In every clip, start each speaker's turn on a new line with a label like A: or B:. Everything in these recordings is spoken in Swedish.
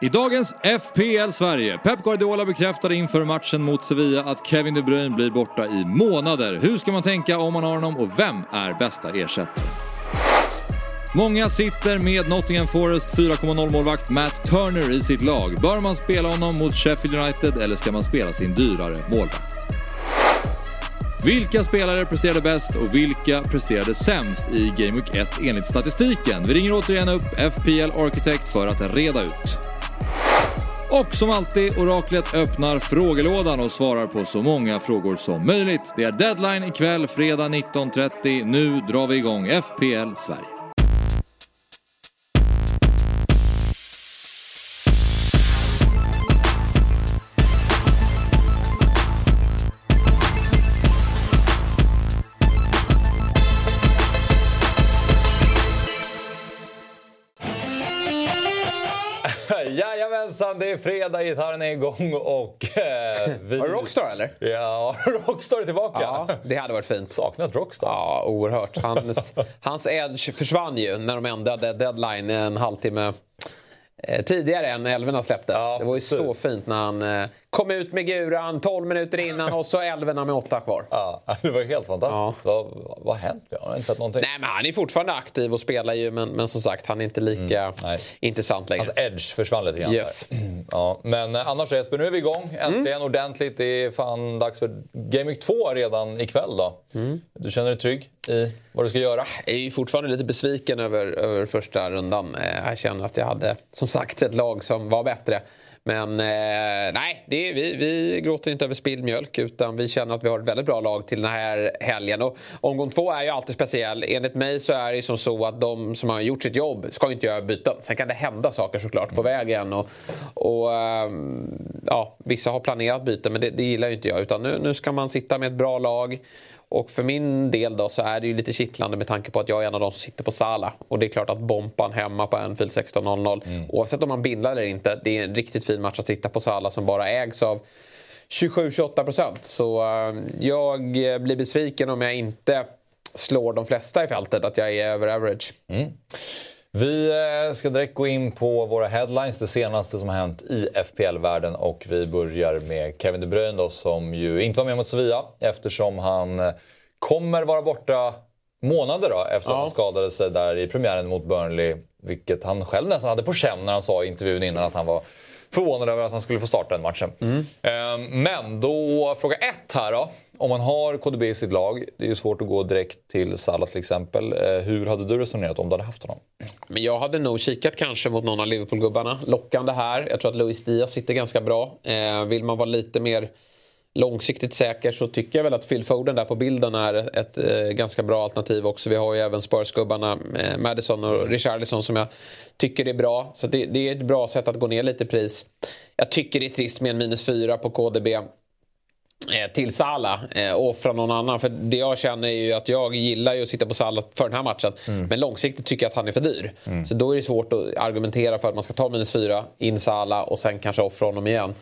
A: I dagens FPL Sverige. Pep Guardiola bekräftade inför matchen mot Sevilla att Kevin De Bruyne blir borta i månader. Hur ska man tänka om man har honom och vem är bästa ersättare? Många sitter med Nottingham Forest 4,0 målvakt Matt Turner i sitt lag. Bör man spela honom mot Sheffield United eller ska man spela sin dyrare målvakt? Vilka spelare presterade bäst och vilka presterade sämst i Game Week 1 enligt statistiken? Vi ringer återigen upp FPL Architect för att reda ut. Och som alltid, oraklet öppnar frågelådan och svarar på så många frågor som möjligt. Det är deadline ikväll, fredag 19.30. Nu drar vi igång FPL Sverige.
B: Det är fredag, gitarren är igång och... Eh,
C: vi... Var det Rockstar eller?
B: Ja, Rockstar är tillbaka.
C: Ja, det hade varit fint.
B: Saknat Rockstar.
C: Ja, oerhört. Hans, hans edge försvann ju när de ändrade deadline en halvtimme eh, tidigare än älvorna släpptes. Ja, det var ju precis. så fint när han eh, kom ut med guran 12 minuter innan och så älvorna med åtta kvar.
B: Ja, det var helt fantastiskt. Ja. Vad, vad har hänt? Jag har inte sett någonting.
C: Nej, men han är fortfarande aktiv och spelar ju men, men som sagt han är inte lika mm, intressant längre.
B: Hans edge försvann lite grann
C: yes.
B: Ja, men eh, annars Jesper, nu är vi igång. Äntligen mm. ordentligt. Det är fan dags för Game Week 2 redan ikväll då. Mm. Du känner dig trygg i vad du ska göra?
C: Jag är fortfarande lite besviken över, över första rundan. Eh, jag känner att jag hade som sagt ett lag som var bättre. Men eh, nej, det är, vi, vi gråter inte över spilld mjölk utan vi känner att vi har ett väldigt bra lag till den här helgen. Och omgång två är ju alltid speciell. Enligt mig så är det som så att de som har gjort sitt jobb ska inte göra byten. Sen kan det hända saker såklart på vägen. Och, och eh, ja, vissa har planerat byten men det, det gillar ju inte jag. Utan nu, nu ska man sitta med ett bra lag. Och för min del då så är det ju lite kittlande med tanke på att jag är en av de som sitter på Sala. Och det är klart att Bompan hemma på Anfield 16.00. Mm. Oavsett om man bindlar eller inte, det är en riktigt fin match att sitta på Sala som bara ägs av 27-28 procent. Så uh, jag blir besviken om jag inte slår de flesta i fältet, att jag är över average. Mm.
B: Vi eh, ska direkt gå in på våra headlines, det senaste som har hänt i FPL-världen. Och vi börjar med Kevin De Bruyne då, som ju inte var med mot Sevilla eftersom han eh, kommer vara borta månader då, efter att han skadade sig där i premiären mot Burnley. Vilket han själv nästan hade på känn när han sa i intervjun innan att han var förvånad över att han skulle få starta den matchen. Mm. Ehm, men då, fråga ett här då. Om man har KDB i sitt lag, det är ju svårt att gå direkt till Salah till exempel. Eh, hur hade du resonerat om du hade haft honom?
C: Men jag hade nog kikat kanske mot någon av Liverpool-gubbarna. Lockande här. Jag tror att Luis Diaz sitter ganska bra. Eh, vill man vara lite mer långsiktigt säker så tycker jag väl att Phil Foden där på bilden är ett eh, ganska bra alternativ också. Vi har ju även Spurs-gubbarna eh, Madison och Richarlison som jag tycker är bra. Så det, det, är ett bra sätt att gå ner lite i pris. Jag tycker det är trist med en minus 4 på KDB till Sala eh, och offra någon annan. För det jag känner är ju att jag gillar ju att sitta på Sala för den här matchen. Mm. Men långsiktigt tycker jag att han är för dyr. Mm. Så då är det svårt att argumentera för att man ska ta minus 4, in Sala och sen kanske offra honom igen.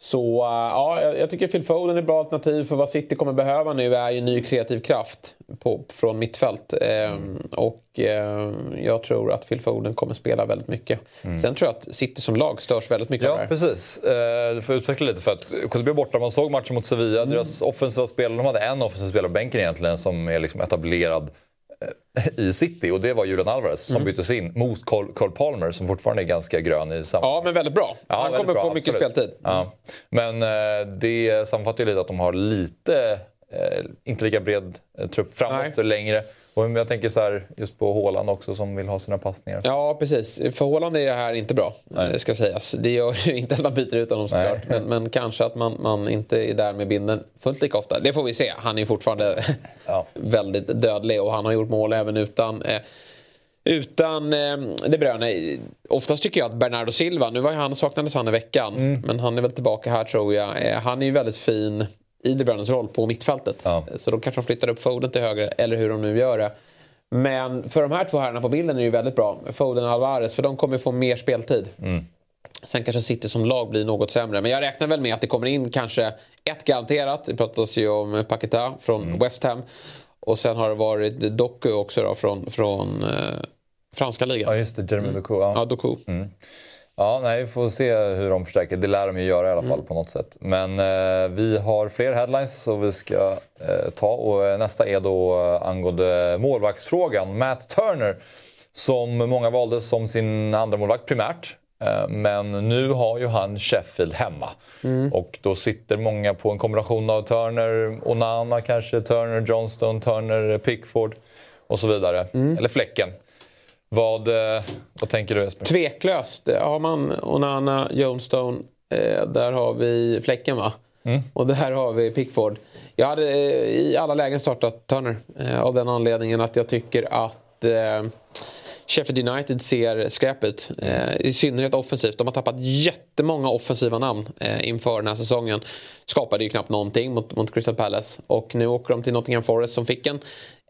C: Så uh, ja, jag tycker Phil Foden är ett bra alternativ för vad City kommer behöva nu är ju ny kreativ kraft på, från mittfält. Mm. och uh, jag tror att Phil Foden kommer spela väldigt mycket. Mm. Sen tror jag att City som lag störs väldigt mycket
B: Ja, av det precis. Uh, du får utveckla lite för att KDB borta, man såg matchen mot Sevilla, mm. deras offensiva spelare, de hade en offensiv spelare på bänken egentligen som är liksom etablerad i City och det var Julian Alvarez som mm. byttes in mot Cole, Palmer som fortfarande är ganska grön i samma...
C: Ja, men väldigt bra. Ja, Han kommer bra, få mycket absolut. speltid.
B: Ja. Men eh, det sammanfattar ju lite att de har lite, eh, inte lika bred eh, trupp framåt Nej. längre. Och jag tänker så här, just på Håland också som vill ha sina passningar.
C: Ja, precis. För Håland är det här inte bra, Nej. ska sägas. Det gör ju inte att man byter ut honom såklart. Men, men, kanske att man, man inte är där med binden fullt lika ofta. Det får vi se. Han är fortfarande ja. väldigt dödlig och han har gjort mål även utan eh, utan eh, De Bruyne. Oftast tycker jag att Bernardo Silva, nu var han, saknades han i veckan, mm. men han är väl tillbaka här tror jag. Eh, han är ju väldigt fin i De Bruynes roll på mittfältet. Ja. Så då kanske de flyttar upp Foden till höger, eller hur de nu gör det. Men för de här två herrarna på bilden är det ju väldigt bra. Foden och Alvarez, för de kommer få mer speltid. Mm. Sen kanske City som lag blir något sämre. Men jag räknar väl med att det kommer in kanske ett garanterat. Det pratas ju om Paketa från mm. West Ham. Och sen har det varit Doku också då från, från eh, franska ligan.
B: Ja just det, Jeremy mm. Doku.
C: Ja, ja Doku. Mm.
B: Ja, nej, vi får se hur de förstärker. Det lär de ju göra i alla fall mm. på något sätt. Men eh, vi har fler headlines som vi ska eh, ta. Och eh, nästa är då eh, angående målvaktsfrågan. Matt Turner, som många valde som sin andra målvakt primärt. Eh, men nu har ju han Sheffield hemma. Mm. Och då sitter många på en kombination av Turner, Onana kanske, Turner, Johnston, Turner, Pickford och så vidare. Mm. Eller Fläcken. Vad, eh, vad tänker du Jesper?
C: Tveklöst. Har man Onana, Johnstone, eh, där har vi Fläcken va? Mm. Och där har vi Pickford. Jag hade i alla lägen startat Turner av den anledningen att jag tycker att Sheffield United ser skräp ut. Eh, I synnerhet offensivt. De har tappat jättemånga offensiva namn eh, inför den här säsongen. Skapade ju knappt någonting mot, mot Crystal Palace. Och nu åker de till Nottingham Forest som fick en,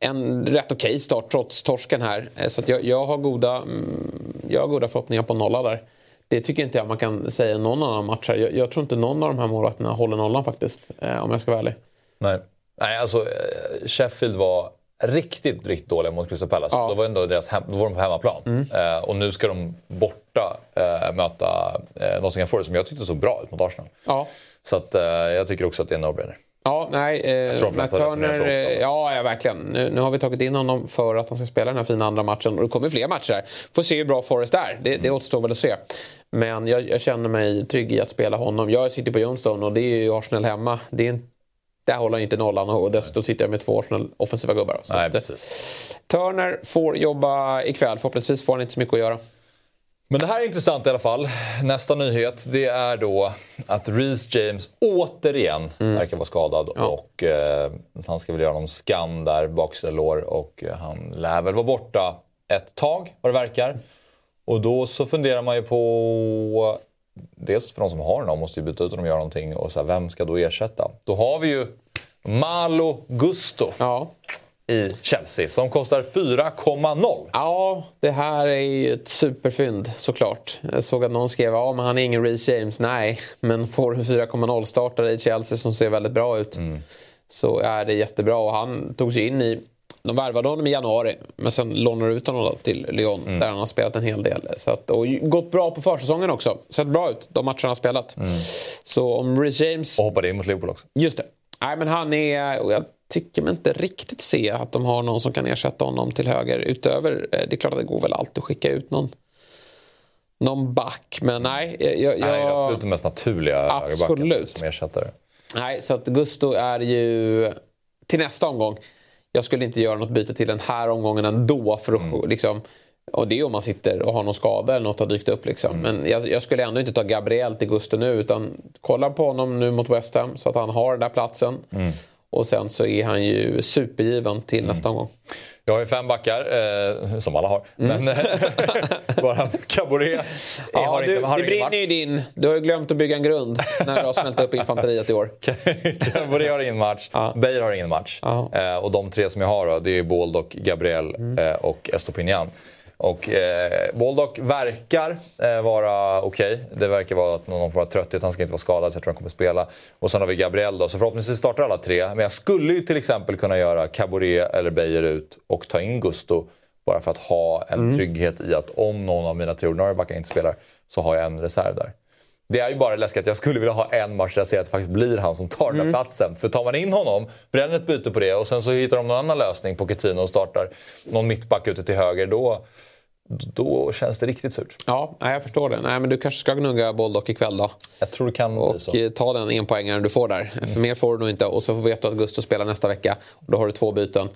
C: en rätt okej okay start trots torsken här. Eh, så jag, jag, har goda, mm, jag har goda förhoppningar på nolla där. Det tycker inte jag man kan säga någon annan match Jag, jag tror inte någon av de här målvakterna håller nollan faktiskt. Eh, om jag ska vara ärlig.
B: Nej. Nej, alltså eh, Sheffield var riktigt, riktigt dåliga mot Crystal Palace. Ja. Då, var ändå deras hem, då var de på hemmaplan. Mm. Eh, och nu ska de borta eh, möta eh, Nottingham Forest som jag tyckte såg bra ut mot Arsenal. Ja. Så att, eh, jag tycker också att det är en no-brainer.
C: Ja, nej. Eh, jag tror flesta Turner, också. Ja, ja, verkligen. Nu, nu har vi tagit in honom för att han ska spela den här fina andra matchen. Och det kommer fler matcher här. Får se hur bra Forest är. Det, det återstår väl att se. Men jag, jag, känner mig trygg i att spela honom. Jag sitter på Johnstone och det är ju Arsenal hemma. Det är en där håller han inte nollan och dessutom sitter jag med två offensiva gubbar.
B: Nej, precis.
C: Turner får jobba ikväll. Förhoppningsvis får han inte så mycket att göra.
B: Men det här är intressant i alla fall. Nästa nyhet det är då att Reece James återigen mm. verkar vara skadad. Ja. Och eh, Han ska väl göra någon scan där, baksida lår. Och eh, han lär väl vara borta ett tag vad det verkar. Och då så funderar man ju på dels för de som har honom måste ju byta ut honom och göra någonting. Och så här, vem ska då ersätta? Då har vi ju Malo Gusto. Ja. I Chelsea som kostar 4,0.
C: Ja, det här är ju ett superfynd såklart. Jag såg att någon skrev ja men han är ingen Reece James. Nej, men får en 4,0 startare i Chelsea som ser väldigt bra ut. Mm. Så är det jättebra och han tog sig in i de värvade honom i januari men sen lånade ut honom till Lyon mm. där han har spelat en hel del. Så att, och gått bra på försäsongen också. Sett bra ut de matcherna han har spelat. Mm. Så om Rhys James...
B: Och hoppade in mot Liverpool också.
C: Just det. Nej men han är... Tycker mig inte riktigt se att de har någon som kan ersätta honom till höger. Utöver... Eh, det är klart att det går väl alltid att skicka ut någon någon back, men nej. Jag, jag,
B: nej, absolut den mest naturliga högerbacken som ersättare.
C: Nej, så att Gusto är ju till nästa omgång jag skulle inte göra något byte till den här omgången ändå. För att, mm. liksom, och det är om man sitter och har någon skada eller något har dykt upp. Liksom. Mm. Men jag, jag, skulle ändå inte ta Gabriel till Gusto nu. Utan kolla på honom nu mot West Ham så att han har den där platsen. Mm. Och sen så är han ju supergiven till mm. nästa omgång.
B: Jag har ju fem backar, eh, som alla har. Mm. Men bara Caboret
C: ja, har du, inte, har Det brinner ju din. Du har ju glömt att bygga en grund när du har smält upp infanteriet i år.
B: Caboret har ingen match, ja. Beijer har ingen match. Ja. Eh, och de tre som jag har då, det är Baldock, Gabriel mm. eh, och Estopinian. Och eh, Baldock verkar eh, vara okej. Okay. Det verkar vara att någon form av trötthet. Han ska inte vara skadad så jag tror han kommer spela. Och sen har vi Gabriel då. Så förhoppningsvis startar alla tre. Men jag skulle ju till exempel kunna göra Caboret eller Beijer ut och ta in Gusto. Bara för att ha en mm. trygghet i att om någon av mina tre ordinarie backar inte spelar så har jag en reserv där. Det är ju bara läskigt. Jag skulle vilja ha en match där jag ser att det faktiskt blir han som tar mm. den där platsen. För tar man in honom, bränner ett byte på det och sen så hittar de någon annan lösning på Coutinho och startar någon mittback ute till höger. Då, då känns det riktigt surt.
C: Ja, jag förstår det. Nej, men du kanske ska gnugga Boldock ikväll då.
B: Jag tror det kan
C: och
B: bli så.
C: Och ta den enpoängaren du får där. Mm. För mer får du nog inte. Och så vet du att Gusto spelar nästa vecka. Och då har du två byten.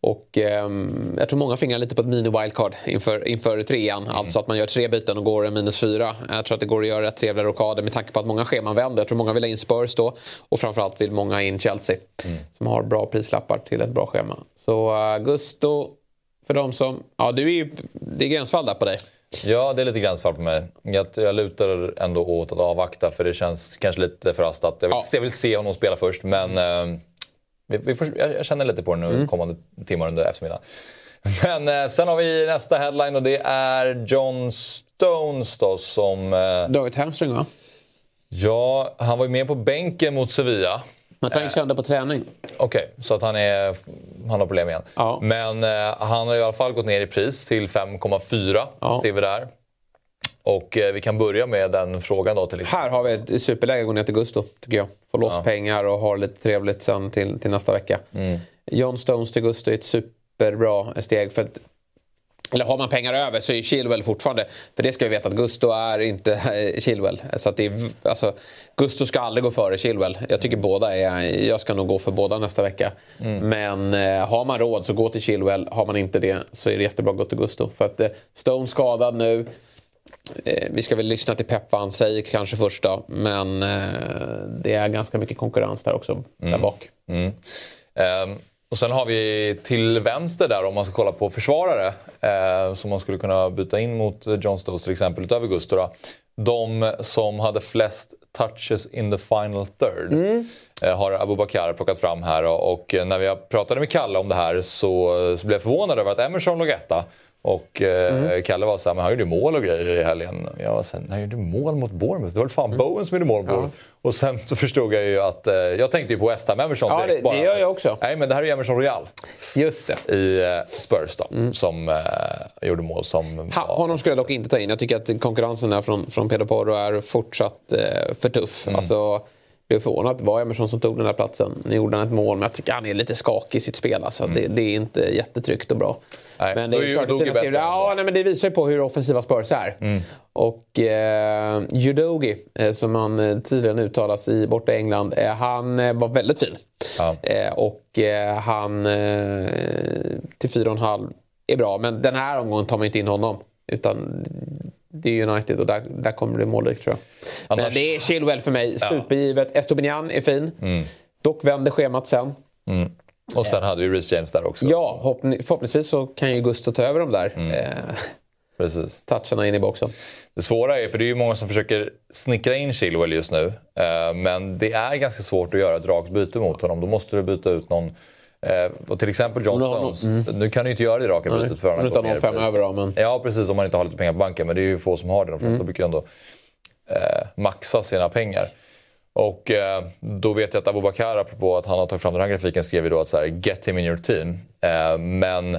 C: Och eh, jag tror många fingrar lite på ett mini-wildcard inför, inför trean. Mm. Alltså att man gör tre byten och går en minus fyra. Jag tror att det går att göra rätt trevliga rockader med tanke på att många scheman vänder. Jag tror många vill ha in Spurs då. Och framförallt vill många in Chelsea. Mm. Som har bra prislappar till ett bra schema. Så uh, Gusto för de som... Ja, du är ju, det är gränsfall där på dig.
B: Ja, det är lite gränsfall på mig. Jag, jag lutar ändå åt att avvakta för det känns kanske lite förhastat. Jag vill, ja. jag vill se honom spela först men eh, vi, vi får, jag, jag, känner lite på det nu mm. kommande timmar under eftermiddagen. Men eh, sen har vi nästa headline och det är John Stones då som... Eh,
C: Dragit hamstring va?
B: Ja, han var ju med på bänken mot Sevilla.
C: Men han gick sönder på träning.
B: Okej, okay, så att han, är, han har problem igen. Ja. Men eh, han har i alla fall gått ner i pris till 5,4 ja. ser vi där. Och eh, vi kan börja med den frågan då. Till
C: Här har vi ett superläge att gå ner till Gusto, tycker jag. Få loss ja. pengar och ha lite trevligt sen till, till nästa vecka. Mm. John Stones till Gusto är ett superbra steg. För att eller har man pengar över så är Chilwell fortfarande, för det ska vi veta att Gusto är inte eh, Chilwell. Så att det är, alltså, Gusto ska aldrig gå före Chilwell. Jag tycker båda är, jag ska nog gå för båda nästa vecka. Mm. Men eh, har man råd så gå till Chilwell, har man inte det så är det jättebra att gå till Gusto. För att eh, Stone skadad nu. Eh, vi ska väl lyssna till Pep vad han säger kanske först då. Men eh, det är ganska mycket konkurrens där också, mm. där bak. Mm.
B: Um. Och sen har vi till vänster där om man ska kolla på försvarare eh, som man skulle kunna byta in mot John Stones till exempel utöver Gusto. Då. De som hade flest touches in the final third mm. eh, har Abubakar plockat fram här och, och när vi pratade med Kalle om det här så, så blev jag förvånad över att Emerson låg etta. Och eh, mm. Kalle var såhär, men han gjorde mål och grejer i helgen. Jag var såhär, han gjorde mål mot Bournemouth. Det var väl fan mm. Bowen som gjorde mål mot Bournemouth. Ja. Och sen så förstod jag ju att, eh, jag tänkte ju på West Ham Emerson
C: Ja, det, det, gör jag också.
B: Nej, men det här är ju Emerson Royal.
C: Just det.
B: I eh, Spurs då, mm. som eh, gjorde mål som...
C: Ha, honom skulle jag dock inte ta in. Jag tycker att konkurrensen där från, från Pedro Porro är fortsatt för tuff. Mm. Alltså, blev förvånad att det var Emerson som tog den där platsen. Nu gjorde han ett mål, men jag tycker han är lite skakig i sitt spel. Alltså. Mm. Det, det, är inte jättetryggt och bra.
B: Nej, men det, är klart, det, bättre
C: ja, nej, men det visar ju på hur offensiva Spurs är. Mm. Och eh, Judogi, eh, som han eh, tydligen uttalas i borta England, eh, han eh, var väldigt fin. Ja. Och han till 4,5 är bra, men den här omgången tar man inte in honom. Utan det är United och där, där kommer det målrikt tror jag. Annars... Men det är Chilwell för mig, supergivet. Ja. Estobinian är fin. Mm. Dock vänder schemat sen.
B: Mm. Och sen hade ju Reece James där också.
C: Ja, förhoppningsvis så kan ju Gusto ta över dem där. Mm. Eh,
B: Precis.
C: Toucharna in i boxen.
B: Det svåra är, för det är ju många som försöker snickra in Chilwell just nu. Eh, men det är ganska svårt att göra ett rakt byte mot honom. Då måste du byta ut någon Eh, och till exempel John Stones. Mm. Nu kan du inte göra det raka bytet för
C: honom. Utan någon fem över då, men...
B: Ja precis, om man inte har lite pengar på banken. Men det är ju få som har det. De flesta mm. brukar ju ändå eh, maxa sina pengar. Och eh, då vet jag att Abubakar, apropå att han har tagit fram den här grafiken, skrev ju då att så här, get him in your team. Eh, men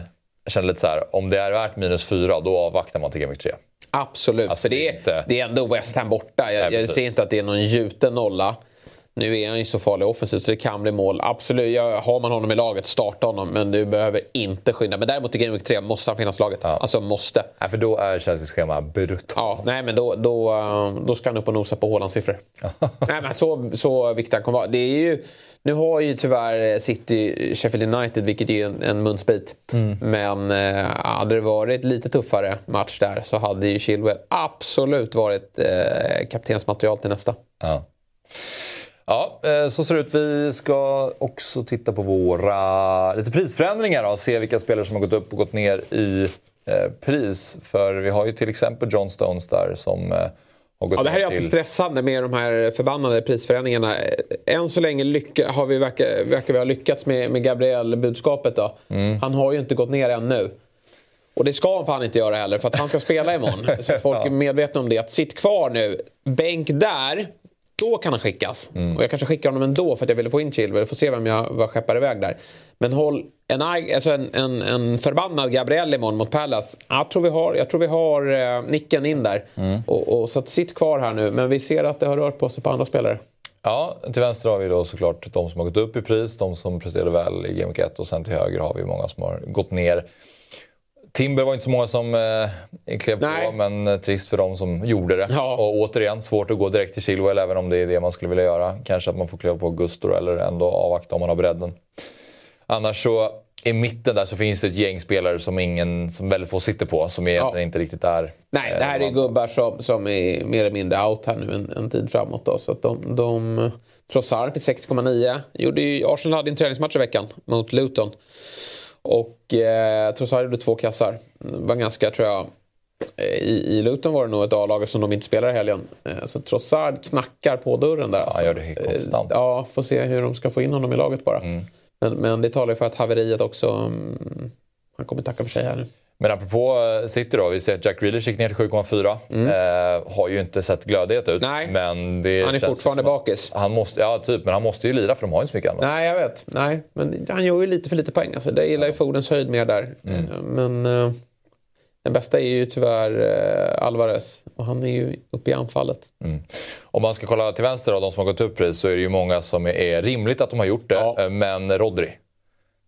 B: jag känner lite så här, om det är värt minus fyra, då avvaktar man till Game 3.
C: Absolut, alltså, för det är, inte... det är ändå West Ham borta. Jag, Nej, jag ser inte att det är någon gjuten nolla. Nu är han ju så farlig offensivt så det kan bli mål. Absolut, ja, har man honom i laget, starta honom. Men du behöver inte skynda. Men däremot i Game Week 3 måste han finnas i laget. Ja. Alltså måste.
B: Ja, för då är Chelseas schema brutalt.
C: Ja, nej men då, då, eh, då ska han upp och nosa på Hålands siffror. nej men så, så viktig han kommer vara. Det är ju, nu har ju tyvärr City Sheffield United, vilket är en, en munsbit. Mm. Men eh, hade det varit lite tuffare match där så hade ju Chilwell absolut varit eh, kaptensmaterial till nästa.
B: Ja. Ja, eh, så ser det ut. Vi ska också titta på våra lite prisförändringar och se vilka spelare som har gått upp och gått ner i eh, pris. För vi har ju till exempel John Stones där som eh, har gått
C: ja, Det här är
B: alltid
C: stressande med de här förbannade prisförändringarna. Än så länge lycka, har vi verkar, verkar vi ha lyckats med, med Gabriel-budskapet. Då. Mm. Han har ju inte gått ner ännu. Och det ska han fan inte göra heller för att han ska spela imorgon. Så att folk är medvetna om det. Att sitt kvar nu, bänk där då kan han skickas. Mm. Och jag kanske skickar honom ändå för att jag ville få in Chilwell. Får se vem jag vad skeppar iväg där. Men håll en, alltså en, en, en förbannad Gabriel imorgon mot Pallas. Jag tror vi har, jag tror vi har eh, nicken in där. Mm. Och, och, så att sitt kvar här nu. Men vi ser att det har rört på sig på andra spelare.
B: Ja, till vänster har vi då såklart de som har gått upp i pris, de som presterade väl i Game 1 och sen till höger har vi många som har gått ner. Timber var inte så många som eh, klev Nej. på, men eh, trist för de som gjorde det. Ja. Och återigen, svårt att gå direkt till Chilwell även om det är det man skulle vilja göra. Kanske att man får kliva på Gustor eller ändå avvakta om man har bredden. Annars så, i mitten där så finns det ett gäng spelare som, ingen, som väldigt få sitter på, som egentligen ja. inte riktigt är...
C: Nej, det här är gubbar som, som är mer eller mindre out här nu en, en tid framåt. Då, så att de, de Trossard till 6,9. Arsenal hade en träningsmatch i veckan mot Luton. Och eh, Trossard gjorde två kassar. Det var ganska, tror jag, eh, i, i Luton var det nog ett A-lag som de inte spelar i helgen. Eh, så Trossard knackar på dörren där.
B: Ja, alltså. gör det helt konstant.
C: Eh, ja, får se hur de ska få in honom i laget bara. Mm. Men, men det talar ju för att haveriet också... Um, han kommer tacka för sig här nu.
B: Men apropå eh, City då, vi ser att Jack Grealish gick ner till 7,4. Mm. Eh, har ju inte sett glödhet ut.
C: Nej,
B: men
C: det han är fortfarande bakis.
B: Han måste, ja, typ, men han måste ju lira för de har inte så mycket annat.
C: Nej, jag vet. Nej, men han gör ju lite för lite poäng. Alltså, det gillar ju Fodens höjd mer där. Mm. Eh, men... Eh, Den bästa är ju tyvärr eh, Alvarez. Och han är ju uppe i anfallet.
B: Mm. Om man ska kolla till vänster av de som har gått upp pris så är det ju många som är rimligt att de har gjort det. Ja. Eh, men Rodri.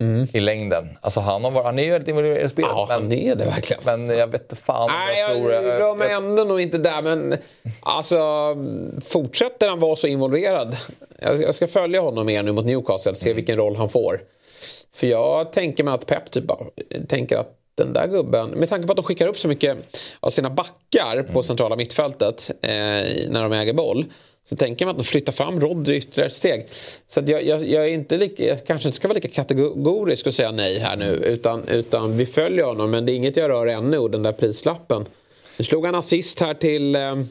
B: Mm. I längden. Alltså han, har, han är ju väldigt involverad i spelet.
C: Ja,
B: men,
C: han är det verkligen.
B: Men jag vet fan
C: Nej, jag, tror... Jag rör mig ändå nog inte där, men alltså fortsätter han vara så involverad? Jag, jag ska följa honom mer nu mot Newcastle, se mm. vilken roll han får. För jag tänker mig att Pep typ tänker att den där gubben, med tanke på att de skickar upp så mycket av sina backar på mm. centrala mittfältet eh, när de äger boll. Så tänker man att de flyttar fram Rodri ytterligare ett steg. Så jag, jag, jag, är inte lika, jag kanske inte ska vara lika kategorisk och säga nej här nu. Utan, utan vi följer honom, men det är inget jag rör ännu, den där prislappen. Nu slog han assist här till... Eh,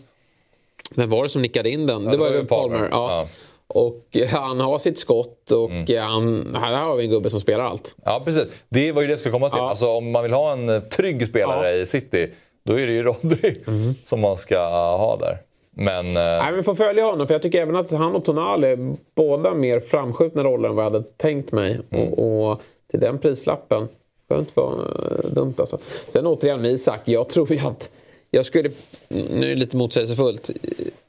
C: vem var det som nickade in den?
B: Ja, det var ju Palmer.
C: Palmer. Ja. ja. Och han har sitt skott och mm. han, här har vi en gubbe som spelar allt.
B: Ja, precis. Det var ju det jag skulle komma till. Ja. Alltså, om man vill ha en trygg spelare ja. i City, då är det ju Rodri mm. som man ska ha där. Men... Eh,
C: Nej, vi får följa honom, för jag tycker även att han och Tonali är båda mer framskjutna roller än vad jag hade tänkt mig. Mm. Och, och, till den prislappen, det inte vara eh, dumt alltså. Sen återigen med Isak, jag tror ju att jag skulle, nu är det lite motsägelsefullt,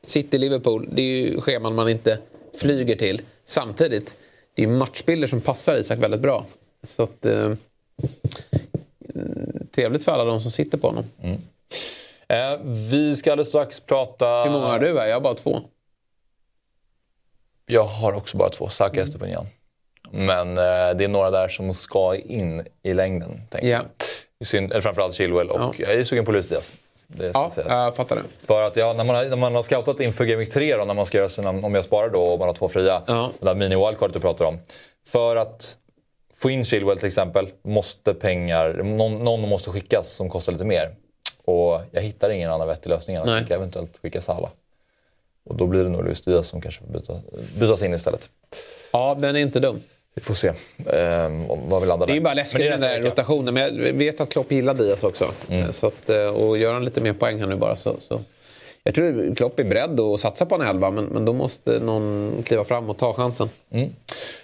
C: City-Liverpool, det är ju scheman man inte flyger till. Samtidigt, det är matchbilder som passar Isak väldigt bra. Så att, eh, trevligt för alla de som sitter på honom. Mm.
B: Eh, vi ska alldeles strax prata...
C: Hur många har du? Här? Jag har bara två.
B: Jag har också bara två. Saka mm. Estepanian. Men eh, det är några där som ska in i längden. Tänker yeah. jag. Framförallt Chilwell och ja. jag är sugen på Luis Diaz.
C: Det ja, jag fattar det.
B: För att ja, när, man har, när man har scoutat inför Game Week 3 då, när man ska göra sina, om jag sparar då och man har två fria, ja. det där mini-wildcardet du pratar om. För att få in Chilwell till exempel måste pengar, någon, någon måste skickas som kostar lite mer. Och jag hittar ingen annan vettig lösning än att eventuellt skicka Salah. Och då blir det nog Luis Diaz som kanske får byta, bytas in istället.
C: Ja, den är inte dum.
B: Vi får se um, vad vi landar
C: där. Det är bara läskigt med den där vecka. rotationen. Men jag vet att Klopp gillar Diaz också. Mm. Så att, eh, och gör han lite mer poäng här nu bara så, så. Jag tror Klopp är beredd att satsa på en elva men, men då måste någon kliva fram och ta chansen. Mm.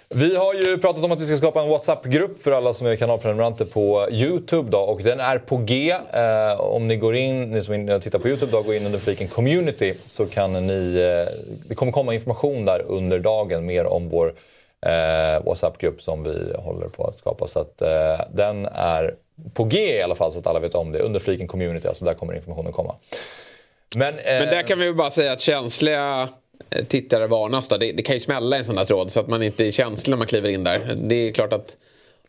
B: Vi har ju pratat om att vi ska skapa en WhatsApp-grupp för alla som är kanalprenumeranter på Youtube. Då, och den är på G. Eh, om ni går in, ni som tittar på Youtube, då, går in under fliken community så kan ni... Eh, det kommer komma information där under dagen mer om vår eh, WhatsApp-grupp som vi håller på att skapa. Så att, eh, den är på G i alla fall så att alla vet om det. Under fliken community, alltså där kommer informationen komma.
C: Men, eh, Men där kan vi bara säga att känsliga eh, tittare varnas. Då. Det, det, kan ju smälla i en sån där tråd så att man inte är känslig när man kliver in där. Det är klart att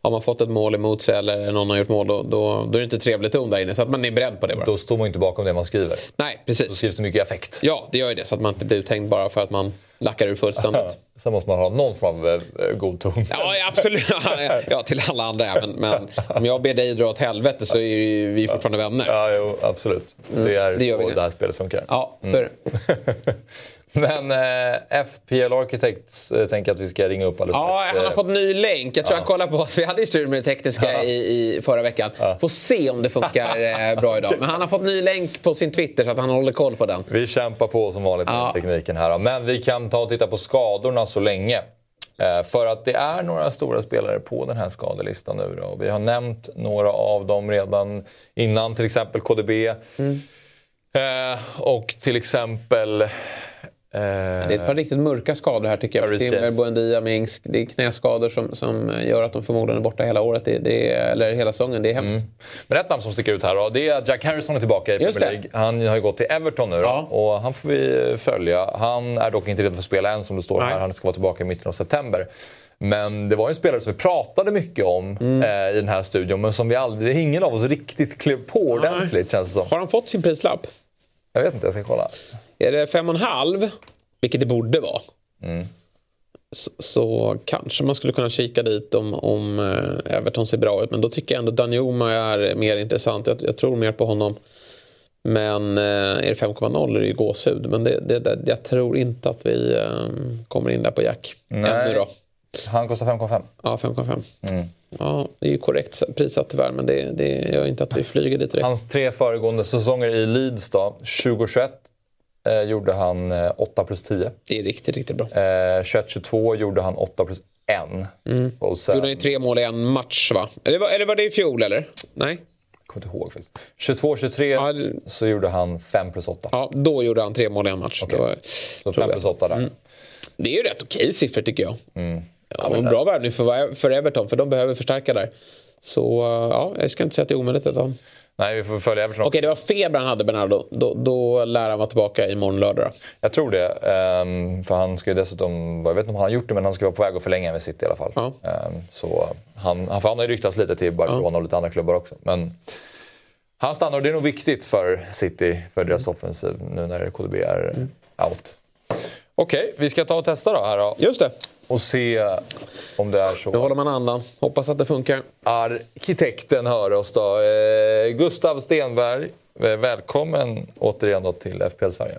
C: har man fått ett mål emot sig eller någon har gjort mål då, då, då är det inte trevlig ton där inne. Så att man är beredd på det bara.
B: Då står man inte bakom det man skriver.
C: Nej, precis. Då
B: skrivs det mycket affekt.
C: Ja, det gör ju det. Så att man inte blir uthängd bara för att man lackar ur fullständigt.
B: Sen måste man ha någon form av eh, god ton.
C: Ja, absolut. Ja, till alla andra. Men, men om jag ber dig dra åt helvete så är vi fortfarande vänner.
B: Ja, jo, absolut. Mm, det är det så det här spelet funkar.
C: Ja, så är det.
B: Men eh, FPL Architects eh, tänker att vi ska ringa upp alldeles
C: Ja, han har fått ny länk. Jag tror ja. han kollar på oss. Vi hade ju strul med det tekniska ja. i, i, förra veckan. Ja. Får se om det funkar eh, bra idag. Men han har fått ny länk på sin Twitter så att han håller koll på den.
B: Vi kämpar på som vanligt med ja. tekniken här. Men vi kan ta och titta på skadorna så länge. Eh, för att det är några stora spelare på den här skadelistan nu. Då. Vi har nämnt några av dem redan innan, till exempel KDB. Mm. Eh, och till exempel
C: Eh, det är ett par riktigt mörka skador här tycker jag. Timber, Buendia, Minsk. Det är knäskador som, som gör att de förmodligen är borta hela året. Det, det eller hela säsongen. Det är hemskt. Mm.
B: Men ett namn som sticker ut här då, det är att Jack Harrison är tillbaka i Premier League. Han har ju gått till Everton nu då, ja. och han får vi följa. Han är dock inte redo för att spela än som det står Nej. här. Han ska vara tillbaka i mitten av september. Men det var en spelare som vi pratade mycket om mm. eh, i den här studion men som vi aldrig, ingen av oss riktigt klev på ordentligt känns det som.
C: Har han fått sin prislapp?
B: Jag vet inte, jag ska kolla.
C: Är det fem och en halv, vilket det borde vara, mm. så, så, kanske man skulle kunna kika dit om, om eh, Everton ser bra ut. Men då tycker jag ändå Danjuma är mer intressant. Jag, jag tror mer på honom. Men eh, är det 5,0 är det ju gåshud. Men det, det, det, jag tror inte att vi eh, kommer in där på Jack. Nej. Ännu då.
B: Han kostar 5,5.
C: Ja, 5,5. Mm. Ja, det är ju korrekt prissatt tyvärr, men det, det gör inte att vi flyger dit direkt.
B: Hans tre föregående säsonger i Leeds då, 2021 eh, gjorde han eh, 8 plus 10.
C: Det är riktigt, riktigt bra.
B: Eh, 21-22 gjorde han 8 plus 1.
C: Mm. Och sen... Gjorde han ju tre mål i en match va? Eller var, eller var det i fjol eller? Nej?
B: kommer inte ihåg faktiskt. 22-23
C: Ja, det-
B: så gjorde han 5 plus 8.
C: Ja, då gjorde han tre mål i en match. Det var-
B: så
C: tror
B: 5
C: jag.
B: plus 8 där.
C: Mm. Det är ju rätt okej siffror tycker jag.
B: Mm.
C: Ja, en bra värvning för, för Everton, för de behöver förstärka där. Så uh, ja, jag ska inte säga att det är omöjligt. Att han...
B: Nej, vi får följa Everton.
C: Okej, det var feber han hade, Bernardo. Då, då lär han vara tillbaka imorgon lördag. då.
B: Jag tror det. ehm, för han ska ju dessutom, jag vet inte om han har gjort det, men han ska vara på väg att förlänga med City i alla fall.
C: Ja.
B: Ehm, så han, han, han har ju ryktats lite till Barcelona och lite andra klubbar också. Men han stannar och det är nog viktigt för City, för deras
C: Mm.
B: offensiv nu när KDB är out. Okej, vi ska ta och testa då här då.
C: Just det.
B: Och se om det är så.
C: Nu håller man andan. Hoppas att det funkar.
B: Arkitekten hör oss då. Eh, Gustav Stenberg, eh, välkommen återigen då till FPL Sverige.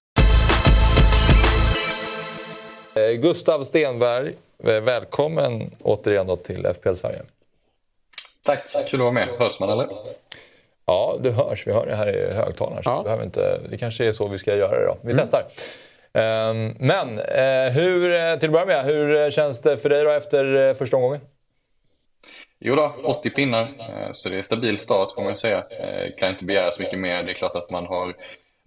B: Gustav Stenberg, eh, välkommen återigen då till FPL Sverige.
D: Tack, kul att vara med. Hörs man eller?
B: Ja, du hörs. Vi hör det här i högtalaren. Så
C: Ja.
B: vi behöver inte, det kanske är så vi ska göra det då. Vi testar. Ehm, men eh, hur, eh, till att börja med, hur känns det för dig då efter eh, första omgången?
D: Jo då, 80 pinnar. eh, Så det är stabil start får man säga. Eh, Kan inte begära så mycket mer. Det är klart att man har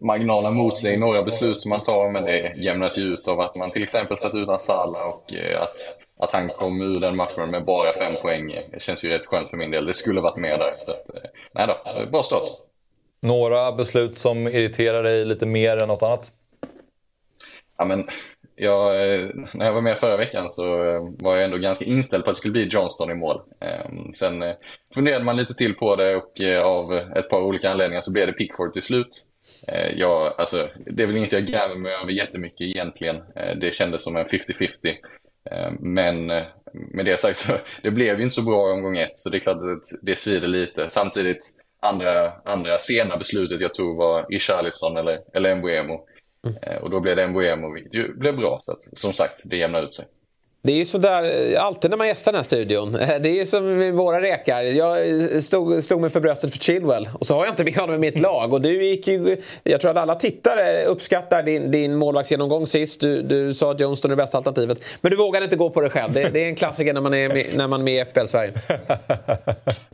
D: marginalen mot sig i några beslut som man tar, men det jämnas ju ut av att man till exempel satt utan Salah och eh, att, att han kom ur den matchen med bara fem poäng. Det känns ju rätt skönt för min del. Det skulle varit mer där. Så att, eh, nej då, bra start.
B: Några beslut som irriterar dig lite mer än något annat?
D: Ja, men jag, eh, när jag var med förra veckan så var jag ändå ganska inställd på att det skulle bli Johnston i mål. Eh, Sen funderade man lite till på det och av ett par olika anledningar så blev det Pickford till slut. Eh, Jag, alltså, det är väl inget jag gräver mig över jättemycket egentligen. Eh, Det kändes som en 50-50. Eh, Men med det sagt så det blev ju inte så bra i omgång ett så det är klart att det svider lite. Samtidigt andra, andra sena beslutet jag tog var Richarlison eller, eller Mbuemo. Eh, Och då blev det Mbuemo vilket ju blev bra. Så att, som sagt, det jämnar ut sig.
C: Det är ju sådär alltid när man gästar den här studion. Eh, det är ju som med våra rekar. Jag eh, stod, slog mig för bröstet för Chilwell och så har jag inte med honom i mitt lag. Och du gick ju, jag tror att alla tittare uppskattar din, din målvaktsgenomgång sist. Du, du sa att Johnston är det bästa alternativet. Men du vågade inte gå på det själv. Det, det är en klassiker när man är med, när man är med i FBL-Sverige.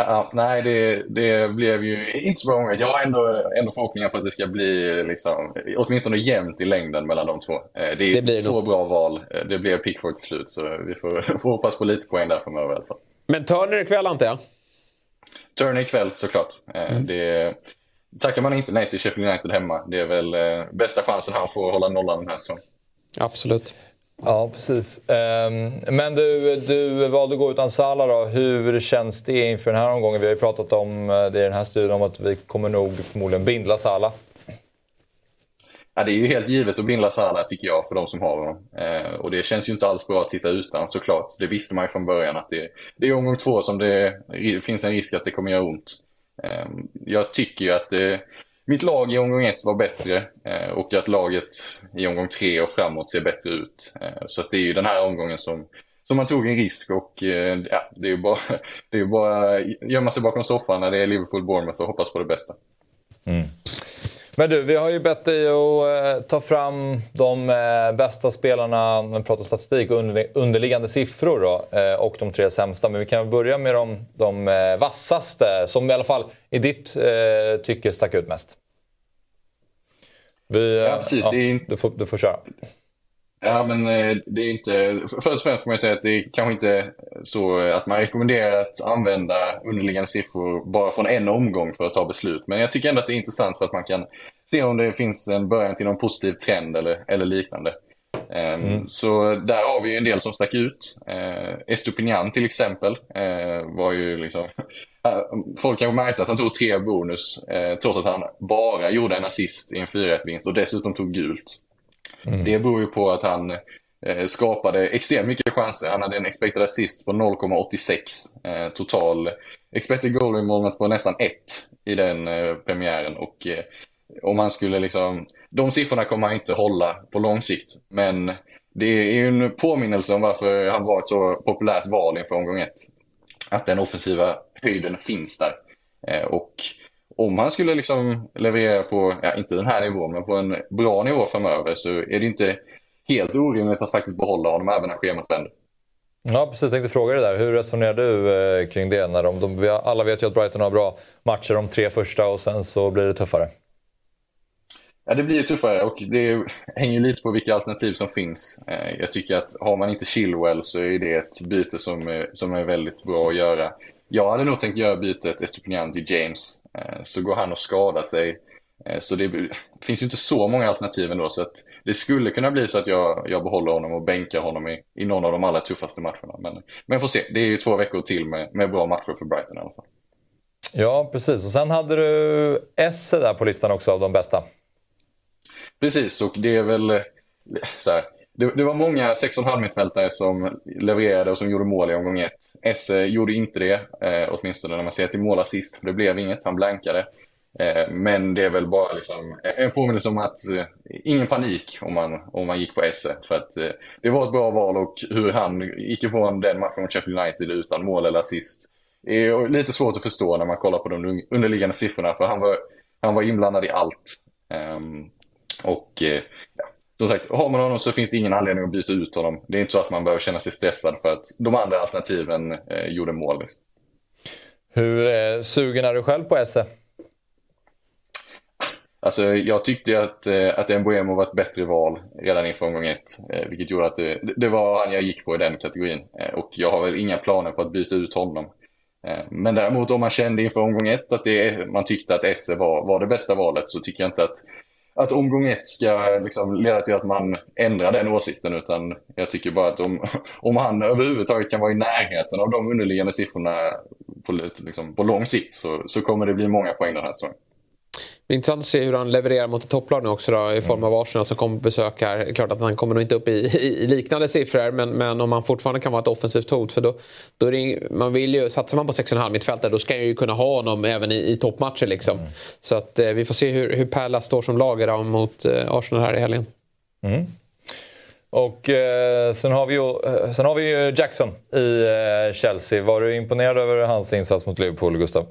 D: Ja, nej, det, det blev ju inte så bra omgång. Jag har ändå, ändå förhoppningar på att det ska bli liksom, åtminstone jämnt i längden mellan de två. Eh, Det är
C: Det blir
D: två
C: nog.
D: bra val. Eh, Det blev Pickford till slut, så vi får, får hoppas på lite poäng där framöver i alla fall.
C: Men Turner ikväll antar jag?
D: Turner ikväll såklart. Eh, Det, tackar man inte nej till Sheffield United hemma. Det är väl bästa chansen han får att hålla nollan den här säsongen.
C: Absolut.
B: Ja, precis. Ehm, men du, du valde att gå utan Salah då. Hur känns det inför den här omgången? Vi har ju pratat om eh, det i den här studien om att vi kommer nog förmodligen bindla Salah.
D: Ja, det är ju helt givet att binda Salah tycker jag för de som har honom. Eh, och det känns ju inte alls bra att sitta utan såklart. Det visste man ju från början att det, det är omgång två som det finns en risk att det kommer göra ont. Eh, jag tycker ju att eh, mitt lag i omgång ett var bättre eh, och att laget i omgång tre och framåt ser bättre ut. Eh, så att det är ju den här omgången som, som man tog en risk och eh, ja, det är ju bara, det är ju bara gömma sig bakom soffan när det är Liverpool-Bournemouth och hoppas på det bästa. Mm.
B: Men du, vi har ju bett dig att eh, ta fram de bästa spelarna, om vi pratar statistik, underliggande siffror då, och de tre sämsta. Men vi kan börja med de, de vassaste, som i alla fall i ditt tycke stack ut mest. Vi, eh,
D: Ja, precis. Det är inte-
B: du, får, du får köra.
D: Ja, men eh, det är inte... Först och främst får man säga att det är kanske inte så att man rekommenderar att använda underliggande siffror bara från en omgång för att ta beslut. Men jag tycker ändå att det är intressant för att man kan se om det finns en början till någon positiv trend eller, eller liknande. Ehm, Så där har vi en del som stack ut. Estupinian till exempel eh, var ju liksom... Folk kanske märkte att han tog tre bonus eh, trots att han bara gjorde en assist i en 4-1-vinst och dessutom tog gult. Det beror ju på att han eh, skapade extremt mycket chanser. Han hade en expected assist på 0,86. Eh, total expected goal involvement på nästan 1 i den eh, premiären. Och eh, om han skulle liksom, de siffrorna kommer han inte hålla på lång sikt. Men det är ju en påminnelse om varför han var ett så populärt val inför omgång 1. Att den offensiva höjden finns där. Eh, och om han skulle liksom leverera på, ja, inte den här nivån, men på en bra nivå framöver så är det inte helt orimligt att faktiskt behålla honom även när schemat vänder.
B: Ja, precis. Jag tänkte fråga dig där. Hur resonerar du eh, kring det? När de, de, alla vet ju att Brighton har bra matcher de tre första och sen så blir det tuffare.
D: Ja, det blir ju tuffare och det hänger lite på vilka alternativ som finns. Eh, jag tycker att har man inte Chilwell så är det ett byte som är, som är väldigt bra att göra. Jag hade nog tänkt göra bytet Estupinian till James. Eh, så går han och skadar sig. Så det finns ju inte så många alternativ ändå. Så att det skulle kunna bli så att jag, jag behåller honom och bänkar honom i, i någon av de allra tuffaste matcherna. Men, men får se. Det är ju två veckor till med, med bra matcher för Brighton i alla fall.
B: Ja, precis. Och sen hade du Esse där på listan också av de bästa.
D: Precis, och det är väl så här, det, det, var många 6,5 mittfältare som levererade och som gjorde mål i omgång ett. Esse gjorde inte det, eh, åtminstone när man ser till målassist, för det blev inget, han blankade. Eh, men det är väl bara liksom eh, en påminnelse om att eh, ingen panik om man, om man gick på Esse. För att eh, det var ett bra val och hur han gick ifrån den matchen mot Sheffield United utan mål eller assist är lite svårt att förstå när man kollar på de underliggande siffrorna, för han var, han var inblandad i allt. Um, och eh, som sagt, har man honom så finns det ingen anledning att byta ut honom. Det är inte så att man behöver känna sig stressad för att de andra alternativen eh, gjorde mål. Liksom.
B: Hur eh, sugen är du själv på Esse?
D: Alltså, jag tyckte att, eh, att Mbuemo var ett bättre val redan inför omgång ett. Eh, vilket gjorde att det, det, var han jag gick på i den kategorin. Eh, och jag har väl inga planer på att byta ut honom. Men däremot om man kände inför omgång ett att det, man tyckte att Esse var, var det bästa valet så tycker jag inte att att omgång ett ska liksom leda till att man ändrar den åsikten. Utan jag tycker bara att om, om han överhuvudtaget kan vara i närheten av de underliggande siffrorna på, liksom, på lång sikt så, så kommer det bli många poäng den här säsongen.
C: Det är intressant att se hur han levererar mot ett topplag nu också då, i form av Arsenal som kommer besök här. Klart att han kommer nog inte upp i, i, liknande siffror men, men om han fortfarande kan vara ett offensivt hot för då, då är det, man vill ju, satsar man på 6,5 mittfältare då ska jag ju kunna ha honom även i, i toppmatcher liksom. Mm. Så att eh, vi får se hur, hur Pärla står som lag mot eh, Arsenal här i helgen.
B: Mm. Och eh, sen, har vi ju, eh, sen har vi ju Jackson i eh, Chelsea. Var du imponerad över hans insats mot Liverpool, Gustav?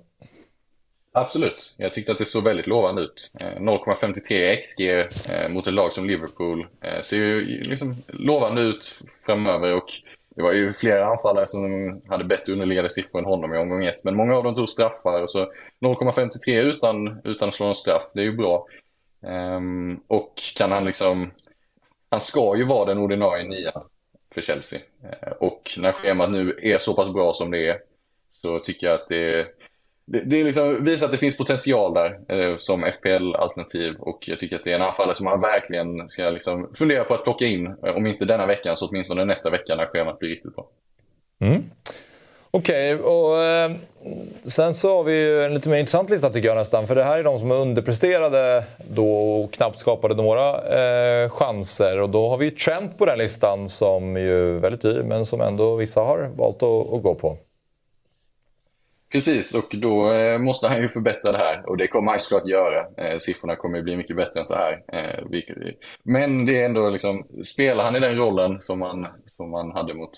D: Absolut. Jag tyckte att det såg väldigt lovande ut. Eh, 0,53 XG eh, mot ett lag som Liverpool eh, ser ju liksom lovande ut framöver. Och det var ju flera anfallare som hade bättre underliggande siffror än honom i omgång ett. Men många av dem tog straffar. Och så 0,53 utan, utan att slå en straff, det är ju bra. Um, och kan han liksom... Han ska ju vara den ordinarie nian för Chelsea. Uh, och när schemat nu är så pass bra som det är så tycker jag att det är det, det liksom visar att det finns potential där eh, som FPL-alternativ och jag tycker att det är en anfallare som man verkligen ska liksom fundera på att plocka in. Eh, om inte denna veckan så åtminstone nästa vecka när schemat blir riktigt bra.
B: Mm. Okej, okay, och eh, sen så har vi ju en lite mer intressant lista tycker jag nästan. För det här är de som underpresterade då och knappt skapade några eh, chanser. Och då har vi ju Trent på den listan som ju är väldigt dyr men som ändå vissa har valt att, att gå på.
D: Precis, och då eh, måste han ju förbättra det här. Och det kommer han såklart göra. Eh, siffrorna kommer ju bli mycket bättre än så här. Eh, men det är ändå liksom, spelar han i den rollen som han som han hade mot,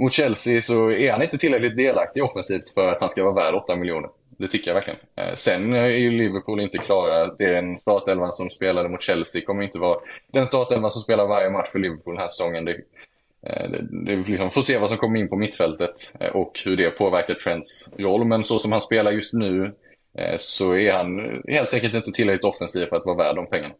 D: mot Chelsea så är han inte tillräckligt delaktig offensivt för att han ska vara värd 8 miljoner. Det tycker jag verkligen. Sen är ju Liverpool inte klara. Det är en startelvan som spelade mot Chelsea kommer inte vara den startelvan som spelar varje match för Liverpool den här säsongen. Det, Eh, det, det liksom, får se vad som kommer in på mittfältet eh, och hur det påverkar Trents roll. Men så som han spelar just nu eh, så är han helt enkelt inte tillräckligt offensiv för att vara värd de pengarna.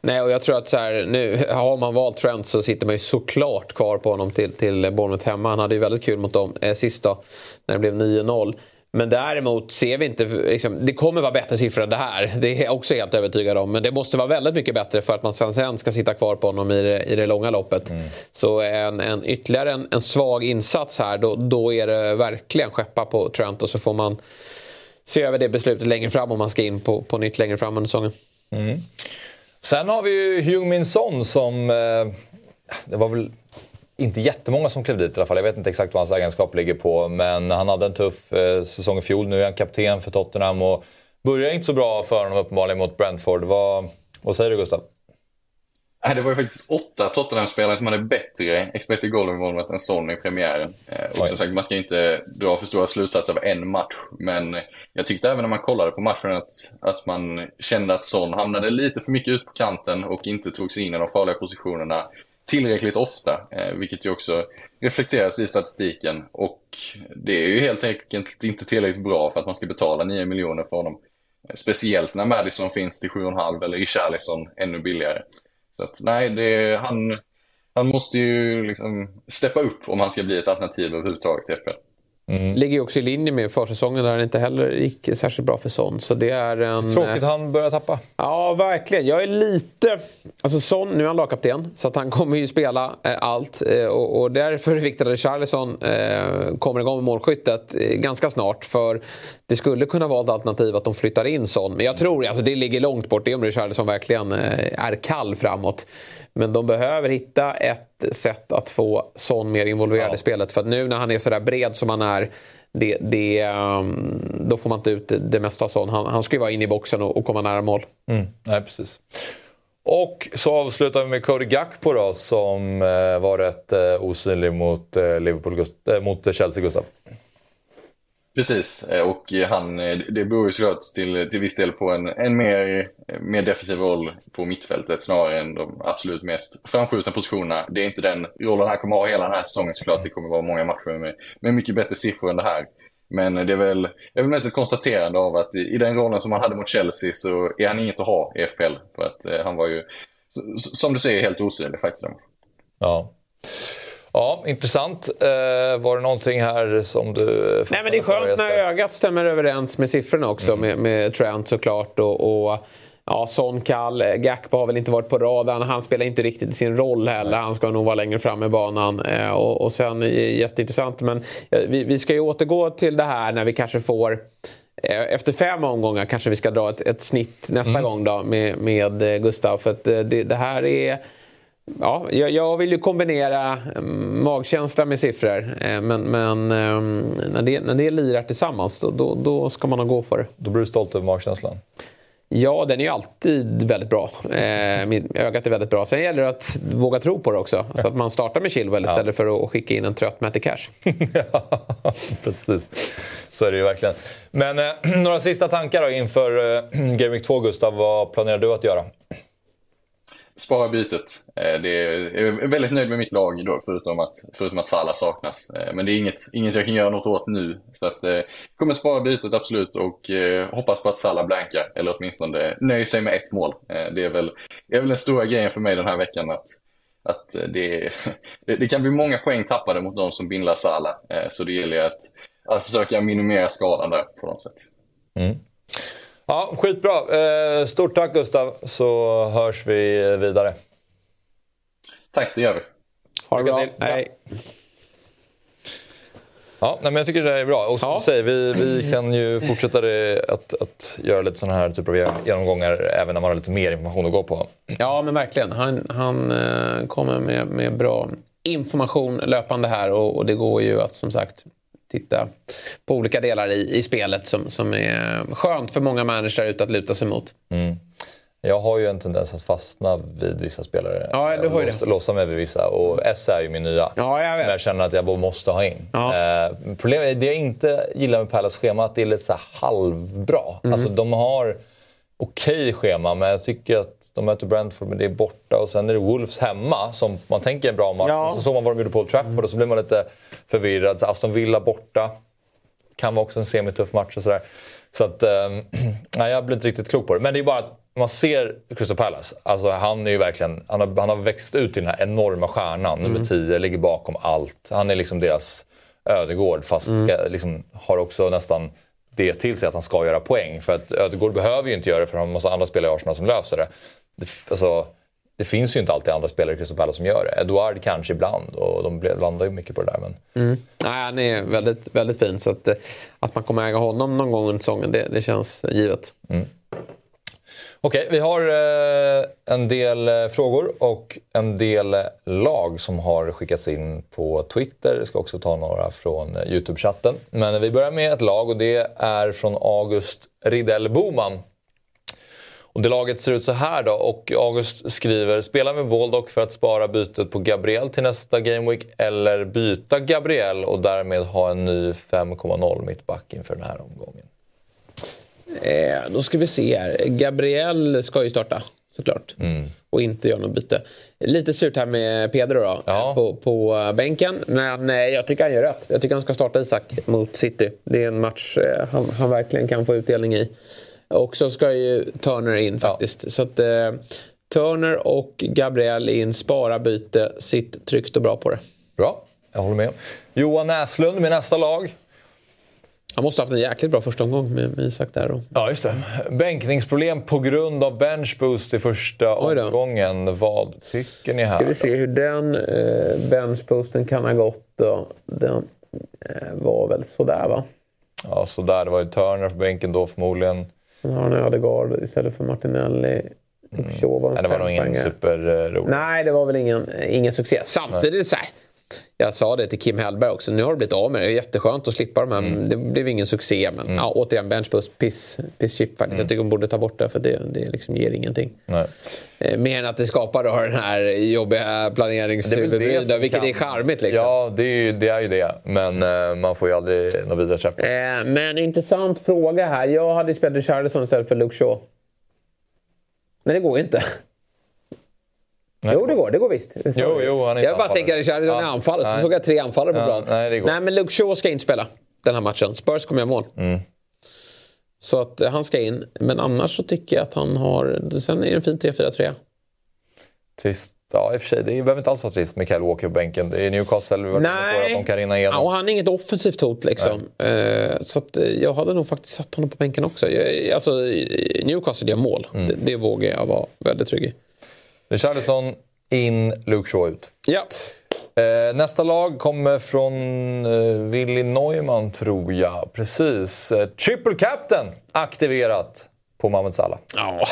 C: Nej, och jag tror att så här, nu har man valt Trent så sitter man ju såklart kvar på honom till, till Bournemouth hemma. Han hade ju väldigt kul mot dem eh, sist då, när det blev 9-0. Men däremot ser vi inte... Liksom, det kommer vara bättre siffror än det här. Det är jag också helt övertygad om. Men det måste vara väldigt mycket bättre för att man sen, sen ska sitta kvar på honom i det, i det långa loppet. Mm. Så en, en, ytterligare en, en svag insats här, då, då är det verkligen skeppa på Trent. Och så får man se över det beslutet längre fram om man ska in på, på nytt längre fram under säsongen.
B: Mm. Sen har vi ju Hugh Min Son som... Eh det var väl inte jättemånga som klev dit i alla fall. Jag vet inte exakt vad hans egenskap ligger på. Men han hade en tuff eh, säsong i fjol. Nu är han kapten för Tottenham och börjar inte så bra för honom uppenbarligen mot Brentford. Vad, vad säger du Gustav?
D: Det var ju faktiskt åtta Tottenham-spelare som hade bättre expected goal involvement än Son i premiären. Eh, och som sagt, man ska inte dra för stora slutsatser av en match. Men jag tyckte även när man kollade på matchen att, att man kände att Son hamnade lite för mycket ut på kanten och inte tog sig in i de farliga positionerna tillräckligt ofta. Eh, vilket ju också reflekteras i statistiken. Och det är ju helt enkelt inte tillräckligt bra för att man ska betala 9 miljoner för honom. Speciellt när Madison finns till 7,5 eller i Richarlison ännu billigare. Så att, nej, det, han, han måste ju liksom steppa upp om han ska bli ett alternativ överhuvudtaget till FPL.
C: Mm. Ligger ju också i linje med försäsongen där han inte heller gick särskilt bra för Son. Så det är en...
B: Tråkigt han börjar tappa.
C: Ja, verkligen. Jag är lite... Alltså Son, nu är han lagkapten. Så att han kommer ju spela eh, allt. Eh, och, och, därför är det viktigt att Charlison eh, kommer igång med målskyttet eh, ganska snart. För det skulle kunna vara ett alternativ att de flyttar in Son. Men jag tror, alltså det ligger långt bort. Det är om Richarlison verkligen eh, är kall framåt. Men de behöver hitta ett sätt att få Son mer involverad ja. i spelet. För att nu när han är sådär bred som han är, det, det, um, då får man inte ut det mesta av Son. Han, han ska ju vara inne i boxen och, och komma nära mål.
B: Mm. Nej, precis. Och så avslutar vi med Cody Gakpo då, som eh, var rätt eh, osynlig mot, eh, Liverpool, mot Chelsea, Gustav.
D: Precis, eh, och han, eh, det beror ju såklart till, till viss del på en, en mer, eh, mer defensiv roll på mittfältet snarare än de absolut mest framskjutna positionerna. Det är inte den rollen han kommer ha hela den här säsongen såklart. Det kommer vara många matcher med, med mycket bättre siffror än det här. Men det är väl, det är väl mest ett konstaterande av att i, i den rollen som han hade mot Chelsea så är han inget att ha i FPL. För att eh, han var ju, som du säger, helt osynlig faktiskt.
B: Ja. Ja, intressant. Eh, var det någonting här som du...
C: Nej, men det är skönt när ögat stämmer överens med siffrorna också. Mm. Med, med Trent såklart och, och Ja, Son Kall, Gakpo har väl inte varit på radarn. Han spelar inte riktigt sin roll heller. Han ska nog vara längre fram i banan. Eh, och, och sen jätteintressant. Men eh, vi, vi ska ju återgå till det här när vi kanske får eh, efter fem omgångar kanske vi ska dra ett, ett snitt nästa mm. gång då med, med Gustav. För det, det här är Ja, jag, jag, vill ju kombinera mm, magkänsla med siffror. Eh, men, men ehm, när, det, när det lirar tillsammans då, då, då ska man nog gå för det.
B: Då blir du stolt över magkänslan?
C: Ja, den är ju alltid väldigt bra. Eh, ögat är väldigt bra. Sen gäller det att våga tro på det också. Så att man startar med Chilwell istället ja. för att skicka in en trött Matty Cash.
B: ja, precis. Så är det ju verkligen. Men eh, några sista tankar då inför eh, Game Week 2, Gustav. Vad planerar du att göra?
D: Spara bytet. Eh, det är, jag är väldigt nöjd med mitt lag då, förutom att, förutom att Salah saknas. Eh, men det är inget, inget jag kan göra något åt nu. Så att, eh, jag eh, kommer spara bytet absolut och eh, hoppas på att Salah blankar. Eller åtminstone nöjer sig med ett mål. Eh, det är väl, är väl den stora grejen för mig den här veckan. att att det, det, det kan bli många poäng tappade mot de som bindlar Salah. Så det gäller att, att försöka minimera skadan där på något sätt. Mm.
B: Ja, skitbra. Eh, stort tack Gustav, så hörs vi vidare.
D: Tack, det gör vi.
C: Ha det bra. Hej.
B: Ja, men jag tycker det är bra. Och som ja. du säger, vi, vi kan ju fortsätta det, att, att göra lite sådana här typer av genomgångar även när man har lite mer information att gå på.
C: Ja, men verkligen. Han, han eh, kommer med, med bra information löpande här och, och det går ju att som sagt titta på olika delar i, i spelet som, som är skönt för många människor ute att luta sig mot. Mm.
B: Jag har ju en tendens att fastna vid vissa spelare.
C: Ja, du har
B: låsa, låsa mig vid vissa. Och S är ju min nya.
C: Ja, jag.
B: Som jag känner att jag måste ha in. Ja. Eh, problemet är det jag inte gillar med Palace schema att det är lite så halvbra. Mm. Alltså de har okej okay schema men jag tycker att de möter Brentford men det är borta och sen är det Wolves hemma som man tänker är en bra match. Ja. Så såg man vad de gjorde på Old Trafford och så blir man lite förvirrad. Så Aston Villa borta kan vara också en semituff match och sådär. Så att, eh, nej, jag blir inte riktigt klok på det. Men det är bara att man ser Crystal Palace. Alltså han är ju verkligen, han har, han har växt ut till den här enorma stjärnan. Mm. Nummer 10, ligger bakom allt. Han är liksom deras Ödegård fast mm. ska, liksom, har också nästan det till sig att han ska göra poäng. För att Ödegård behöver ju inte göra det för han har en massa andra spelare i Arsenal som löser det. det alltså, det finns ju inte alltid andra spelare i Crystal Palace som gör det. Eduard kanske ibland och de landar ju mycket på det där. Men...
C: Mm. Nej, han är väldigt, väldigt fin så att, att man kommer äga honom någon gång under säsongen det, det känns givet. Mm.
B: Okej, vi har eh, en del eh, frågor och en del eh, lag som har skickats in på Twitter. Jag ska också ta några från Youtube-chatten. Men vi börjar med ett lag och det är från August Ridell Boman. Och det laget ser ut så här då och August skriver “Spela med Baldock för att spara bytet på Gabriel till nästa Gameweek eller byta Gabriel och därmed ha en ny 5,0 mittback inför den här omgången”.
C: Eh, då ska vi se här. Gabriel ska ju starta såklart.
B: Mm.
C: Och inte göra något byte. Lite surt här med Pedro då,
B: Ja.
C: på, på bänken. Men eh, jag tycker han gör rätt. Jag tycker han ska starta Isak mot City. Det är en match eh, han, han verkligen kan få utdelning i. Och så ska ju Turner in faktiskt. Så att eh, Turner och Gabriel in, spara byte, sitt tryggt och bra på det.
B: Bra, jag håller med. Johan Näslund med nästa lag.
C: Han måste ha haft en jäkligt bra första omgång med, med Isak där. Och...
B: Ja, just det. Bänkningsproblem på grund av benchboost i första omgången. Vad tycker ni här?
C: Ska vi se hur den eh, benchposten kan ha gått då. Den eh, var väl sådär va?
B: Ja, så där. Det var ju Turner på bänken då förmodligen.
C: Sen har han Ödegaard istället för Martinelli. En
B: Nej, det var nog ingen superrolig.
C: Nej, det var väl ingen, ingen succé. Samtidigt så här. Jag sa det till Kim Hellberg också. Nu har det blivit av med det. Det är jätteskönt att slippa de här.
B: Mm.
C: Det blev ingen succé. Men ja, återigen, benchboost, piss, piss chip faktiskt. Jag tycker de borde ta bort det för det, det liksom ger ingenting.
B: Nej.
C: Eh, mer än att det skapar då den här jobbiga
B: som
C: Vilket
B: kan-
C: är charmigt liksom.
B: Ja, det är, ju, det är ju det. Men eh, man får ju aldrig något vidare träff. på det.
C: Eh, men intressant fråga här. Jag hade spelat Richarlison istället för Luke Shaw. Men det går ju inte.
B: Nej.
C: Jo, det går. Det går visst. Sorry.
B: Jo, jo, han är
C: jag bara
B: anfallare.
C: tänker Richarlison är
B: Ja,
C: anfallare. Så
B: nej.
C: såg jag tre anfallare på
B: Ja,
C: planen.
B: nej, det går.
C: nej, men Luke Shaw ska inte spela den här matchen. Spurs kommer göra mål.
B: Mm.
C: Så att eh, han ska in. Men annars så tycker jag att han har... Sen är det en fin 3-4-3.
B: Trist. Ja, i och för sig. Det behöver inte alls vara trist med Kyle Walker på bänken. Det är Newcastle. Vi varit på att de kan rinna
C: Ja,
B: igenom.
C: och han är inget offensivt hot liksom. Eh, så att, eh, jag hade nog faktiskt satt honom på bänken också. Jag, alltså, Newcastle gör mål.
B: Mm.
C: Det, det vågar jag vara väldigt trygg i.
B: Richarlison in, Luke Shaw ut.
C: Ja.
B: Eh, nästa lag kommer från eh, Willy Neumann, tror jag. Precis. Eh, triple Captain aktiverat på Mohamed Salah.
C: ja,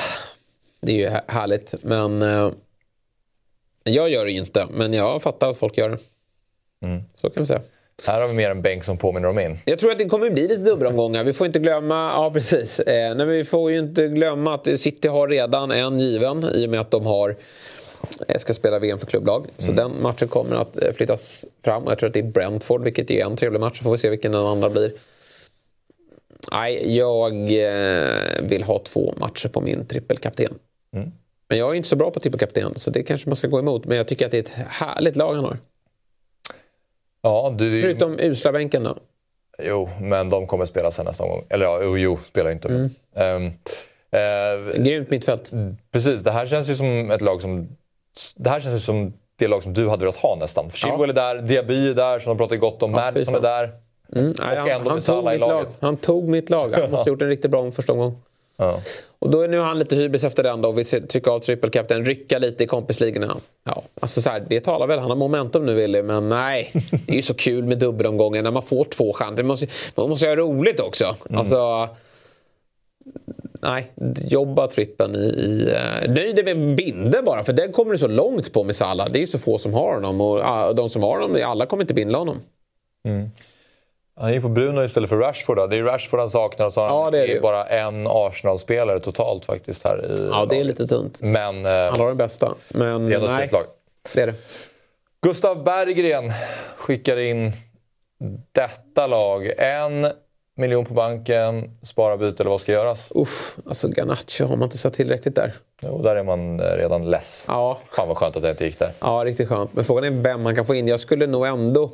C: det är ju här- härligt. Men eh, jag gör det ju inte. Men jag fattar att folk gör det.
B: Mm.
C: Så kan vi säga.
B: Här har vi mer en bänk som påminner om min.
C: Jag tror att det kommer bli lite dubbelomgångar. Vi får inte glömma, ja precis. Eh, nej, vi får ju inte glömma att City har redan en given i och med att de har eh, ska spela VM för klubblag. Så den matchen kommer att eh, flyttas fram. Jag tror att det är Brentford, vilket är en trevlig match. Så får vi se vilken den andra blir. Nej, jag eh, vill ha två matcher på min trippelkapten. Men jag är inte så bra på trippelkapten, så det kanske man ska gå emot. Men jag tycker att det är ett härligt lag han har.
B: Ja, du,
C: Förutom usla bänken då.
B: Jo, men de kommer spela sen nästa omgång. Eller ja, jo, spelar inte.
C: Mm.
B: Ehm, eh,
C: Grymt mittfält.
B: precis, det här känns ju som ett lag som... Det här känns ju som det lag som du hade velat ha nästan. Chilwell är där, Diaby är där, som de pratar gott om.
C: Ja,
B: Madison är där.
C: Mm, nej,
B: Och
C: han,
B: ändå
C: han, tog mitt lag.
B: laget.
C: han tog mitt lag. Han måste ha gjort en riktigt bra första omgång.
B: Ja.
C: Och då är nu han lite hybris efter den då och vill trycka av triple captain, rycka lite i kompisligorna. Ja, alltså så här, det talar väl, han har momentum nu Willy, men nej. Det är ju så kul med dubbelomgången när man får två chanser. Man måste, man måste göra roligt också. Alltså, nej, jobba trippen i... i uh, nöj dig med binden bara, för den kommer du så långt på med Salah. Det är ju så få som har honom och ah, de som har honom, alla kommer inte binda honom.
B: Han gick på Bruno istället för Rashford. Då. Det är Rashford han saknar och så har
C: Ja,
B: han
C: det är det
B: bara en Arsenal-spelare totalt faktiskt här i
C: Ja, det är lite tunt.
B: Men eh,
C: Han har den bästa. Men
B: det är
C: nej,
B: lag.
C: det är det.
B: Gustav Berggren skickar in detta lag. En miljon på banken, spara byte eller vad ska göras?
C: Uff, alltså Garnacho har man inte sett tillräckligt där.
B: Jo, där är man eh, redan less.
C: Ja,
B: Fan vad skönt att det inte gick där.
C: ja riktigt skönt. Men frågan är vem man kan få in. Jag skulle nog ändå...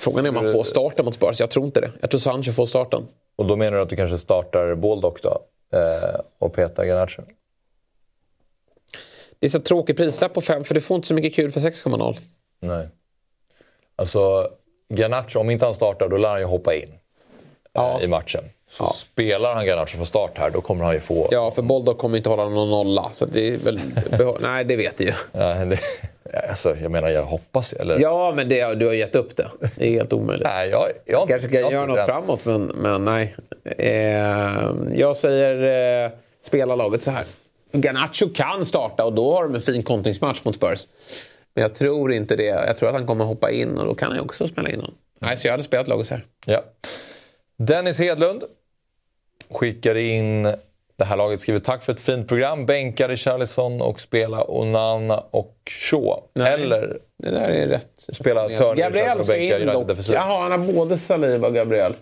C: Frågan är om man får starten mot Spurs. Jag tror inte det. Jag tror Sancho får starten.
B: Och då menar du att du kanske startar Baldock då? Eh, och petar Garnacho?
C: Det är så tråkig prislapp på 5 för du får inte så mycket kul för 6,0.
B: Nej. Alltså, Garnacho, om inte han startar då lär han ju hoppa in
C: Ja.
B: eh, i matchen. Så spelar han Garnacho från start här, då kommer han ju få...
C: Ja, för Boldock kommer inte hålla någon nolla. Så det är väl... Nej, det vet du ju.
B: Ja, det, alltså, jag menar, jag hoppas eller?
C: Ja, men det, du har gett upp det. Det är helt omöjligt.
B: Nej, jag, jag,
C: kanske kan
B: jag
C: göra något framåt, men, men nej. Eh, jag säger... Eh, spela laget så här. Garnacho kan starta och då har de en fin kontringsmatch mot Spurs. Men jag tror inte det. Jag tror att han kommer hoppa in och då kan han också smälla in honom. Nej, så jag hade spelat laget så här.
B: Ja. Dennis Hedlund skickar in det här laget skriver tack för ett fint program. Bänka Richarlison och spela Onana och Shaw.
C: Nej,
B: Eller
C: Det där är rätt.
B: spela Turner
C: Gabriel ska in dock. Jaha, han har både Saliba och Gabriel.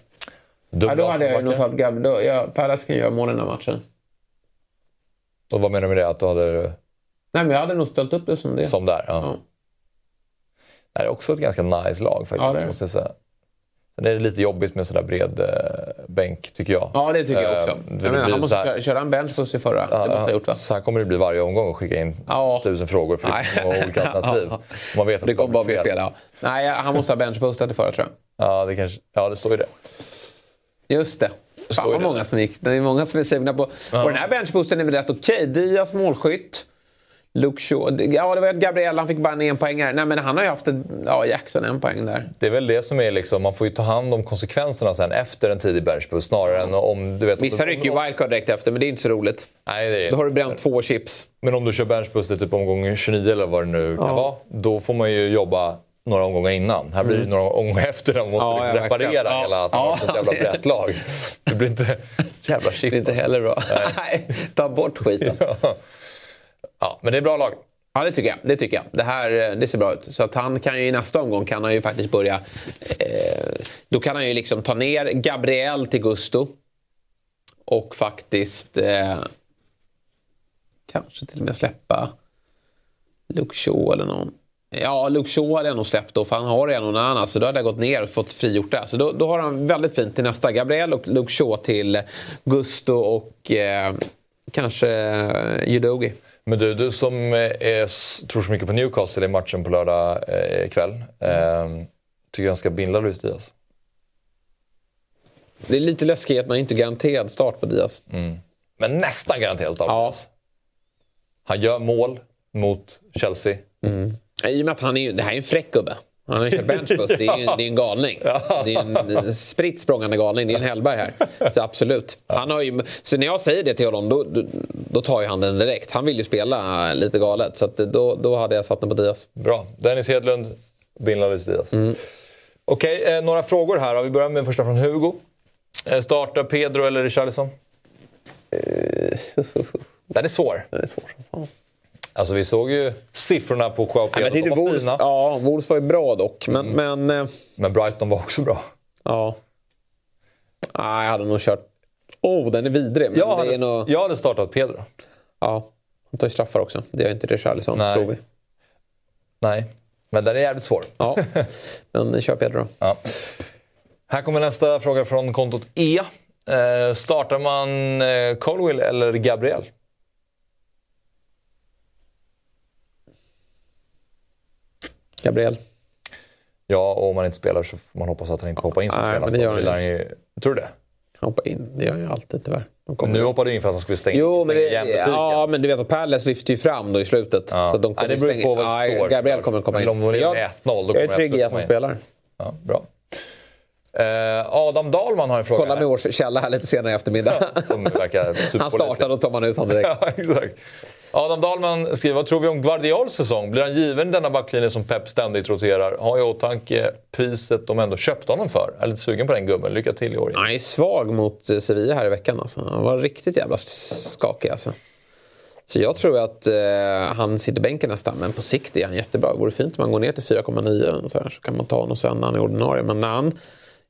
C: Ja, då hade jag ju nog satt Gabriel. Ja, Palace kan göra mål i den här matchen.
B: Och vad menar du med det? Att du hade
C: Nej, men jag hade nog ställt upp det som det.
B: som där? Ja.
C: Ja.
B: Det här är också ett ganska nice lag faktiskt,
C: Ja,
B: måste jag säga. Sen är det lite jobbigt med sådär bred eh, bänk, tycker jag.
C: Ja, det tycker jag
B: Eh,
C: också.
B: det
C: Jag menar, han måste
B: här-
C: köra, en benchboost i förra. det måste ha gjort va?
B: Så här kommer det bli varje omgång att skicka in
C: Ja.
B: tusen frågor för det många olika alternativ.
C: Ja.
B: Man vet att
C: Det kommer bara bli fel. ja. Nej, han måste ha benchboostat i förra tror jag.
B: Ja, det, kanske, ja, det står ju det.
C: Just det. Fan vad
B: det.
C: många som gick. Det är många som är sugna på. Och den här benchboosten är väl rätt okej. Diaz målskytt. Luke Shaw. Ja, det var ett Gabriel. Han fick bara en enpoängare. Nej, men han har ju haft ett, ja, Jackson en poäng där.
B: Det är väl det som är liksom, man får ju ta hand om konsekvenserna sen efter en tidig benchboost snarare än om du vet...
C: Vissa rycker ju wildcard direkt efter, men det är inte så roligt.
B: Nej, det är,
C: Då har du bränt två chips.
B: Men om du kör benchboost i typ omgång 29 eller vad det nu kan vara, då får man ju jobba några omgångar innan. Här blir det några omgångar efter man måste
C: Mm. Ja,
B: liksom
C: ja,
B: reparera
C: Ja.
B: hela att man
C: Ja,
B: har ett sånt jävla brett lag. Det blir inte jävla shit.
C: Det är inte
B: alltså.
C: heller bra. Nej, ta bort skiten.
B: Ja, men det är bra lag.
C: Ja, det tycker jag. Det tycker jag. Det här eh, det ser bra ut. Så att han kan ju i nästa omgång kan han ju faktiskt börja... Eh, då kan han ju liksom ta ner Gabriel till Gusto. Och faktiskt eh, kanske till och med släppa Luke Shaw eller någon. Ja, Luke Shaw hade jag nog släppt då, för han har redan Onana. Så då hade jag gått ner och fått frigjort det. Så då, då har han väldigt fint till nästa. Gabriel och Luke Shaw till Gusto och eh, kanske eh, Udogi.
B: Men du, du som eh, är, tror så mycket på Newcastle i matchen på lördag eh, kväll. Eh, tycker jag ska binda Luis Diaz.
C: Det är lite läskigt att man inte är garanterad start på Diaz.
B: Men nästan garanterat start.
C: Ja.
B: Han gör mål mot Chelsea.
C: I och med att han är, det här är en fräck gubbe. Han har kört benchbust. Det är ju det är en galning. Det är en eh, spritt språngande galning. Det är en Hellberg här. Så absolut. Han har ju, så när jag säger det till honom då, då, tar ju han den direkt. Han vill ju spela lite galet. Så då, då hade jag satt den på Diaz.
B: Bra. Dennis Hedlund, binda Luis Diaz. Okej, eh, några frågor här. Vi börjar med den första från Hugo. Eh, starta Pedro eller Richarlison? Den är svår.
C: Det är svårt som fan.
B: Alltså vi såg ju siffrorna på Joao
C: Ja,
B: Pedro.
C: jag
B: De var
C: Wolves,
B: fina.
C: ja, Wolves var ju bra dock. Men, men eh,
B: Men Brighton var också bra.
C: ja. Ah, jag hade nog kört... Oh, den är vidrig. Men
B: Jag
C: det
B: hade,
C: är nog...
B: jag hade startat Pedro.
C: Ja, han tar ju straffar också. Det gör inte Richarlison,
B: Nej.
C: tror vi.
B: Nej, men den är jävligt svår.
C: Ja, men kör Pedro.
B: Ja. Här kommer nästa fråga från kontot E. Eh, startar man eh, Colwill eller Gabriel?
C: Gabriel.
B: Ja, och om man inte spelar så får man hoppas att han inte hoppar in som
C: Nej,
B: senast.
C: men det gör han
B: han ju... Tror du det?
C: Hoppa in. Det gör jag alltid tyvärr.
B: Men
C: kommer
B: nu hoppade du in för att han skulle stänga,
C: Jo, men,
B: stänga
C: det,
B: butiken.
C: ja, men du vet att Palace lyfter ju fram då i slutet.
B: Ja.
C: Så de kommer
B: Nej, det beror
C: stänga-
B: på vad det står.
C: Gabriel kommer komma in.
B: Men om de leder med 1-0 då
C: jag är
B: kommer
C: trygg i att han spelar.
B: Ja, bra. Eh, Adam Dahlman har en fråga.
C: Kolla med vår källa här lite senare i eftermiddag.
B: Verkar
C: han startar och tar man ut honom direkt.
B: Ja, exakt. Adam Dahlman skriver, vad tror vi om Guardiols säsong? Blir han given denna backlinje som Pep ständigt roterar? Har i åtanke priset de ändå köpte honom för. Jag är lite sugen på den gubben. Lycka till i år.
C: Han är svag mot Sevilla här i veckan. Alltså. Han var riktigt jävla skakig. Alltså. Så jag tror att eh, han sitter bänken nästan, men på sikt är han jättebra. Det vore fint om han går ner till 4,9 ungefär, så kan man ta honom sen när han är ordinarie. Men när han,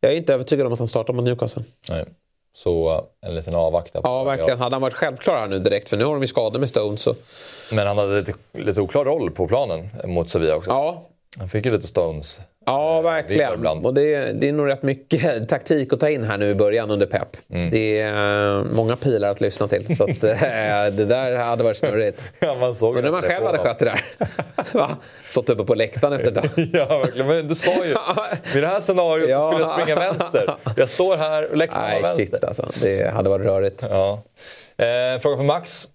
C: jag är inte övertygad om att han startar mot Newcastle.
B: Nej. Så en liten avvakta. på
C: Ja, verkligen. Hade han varit självklar här nu direkt, för nu har de ju skador med Stones. Så.
B: Men han hade lite, lite oklar roll på planen mot Sevilla också.
C: Ja,
B: Han fick ju lite Stones.
C: Ja,
B: det
C: verkligen.
B: ibland.
C: Och det, det är nog rätt mycket taktik att ta in här nu i början under pepp.
B: Mm.
C: Det är eh, många pilar att lyssna till. Så att, eh, det där hade varit snurrigt.
B: Ja, man såg
C: Undrar om man själv hade skött det där. Va? Stått uppe på läktaren efter ett tag.
B: Ja, verkligen. Men du sa ju, vid det här scenariot
C: Ja.
B: skulle jag springa vänster. Jag står här och läktaren var
C: Nej,
B: vänster.
C: shit alltså. Det hade varit rörigt.
B: Ja. Eh, fråga från Max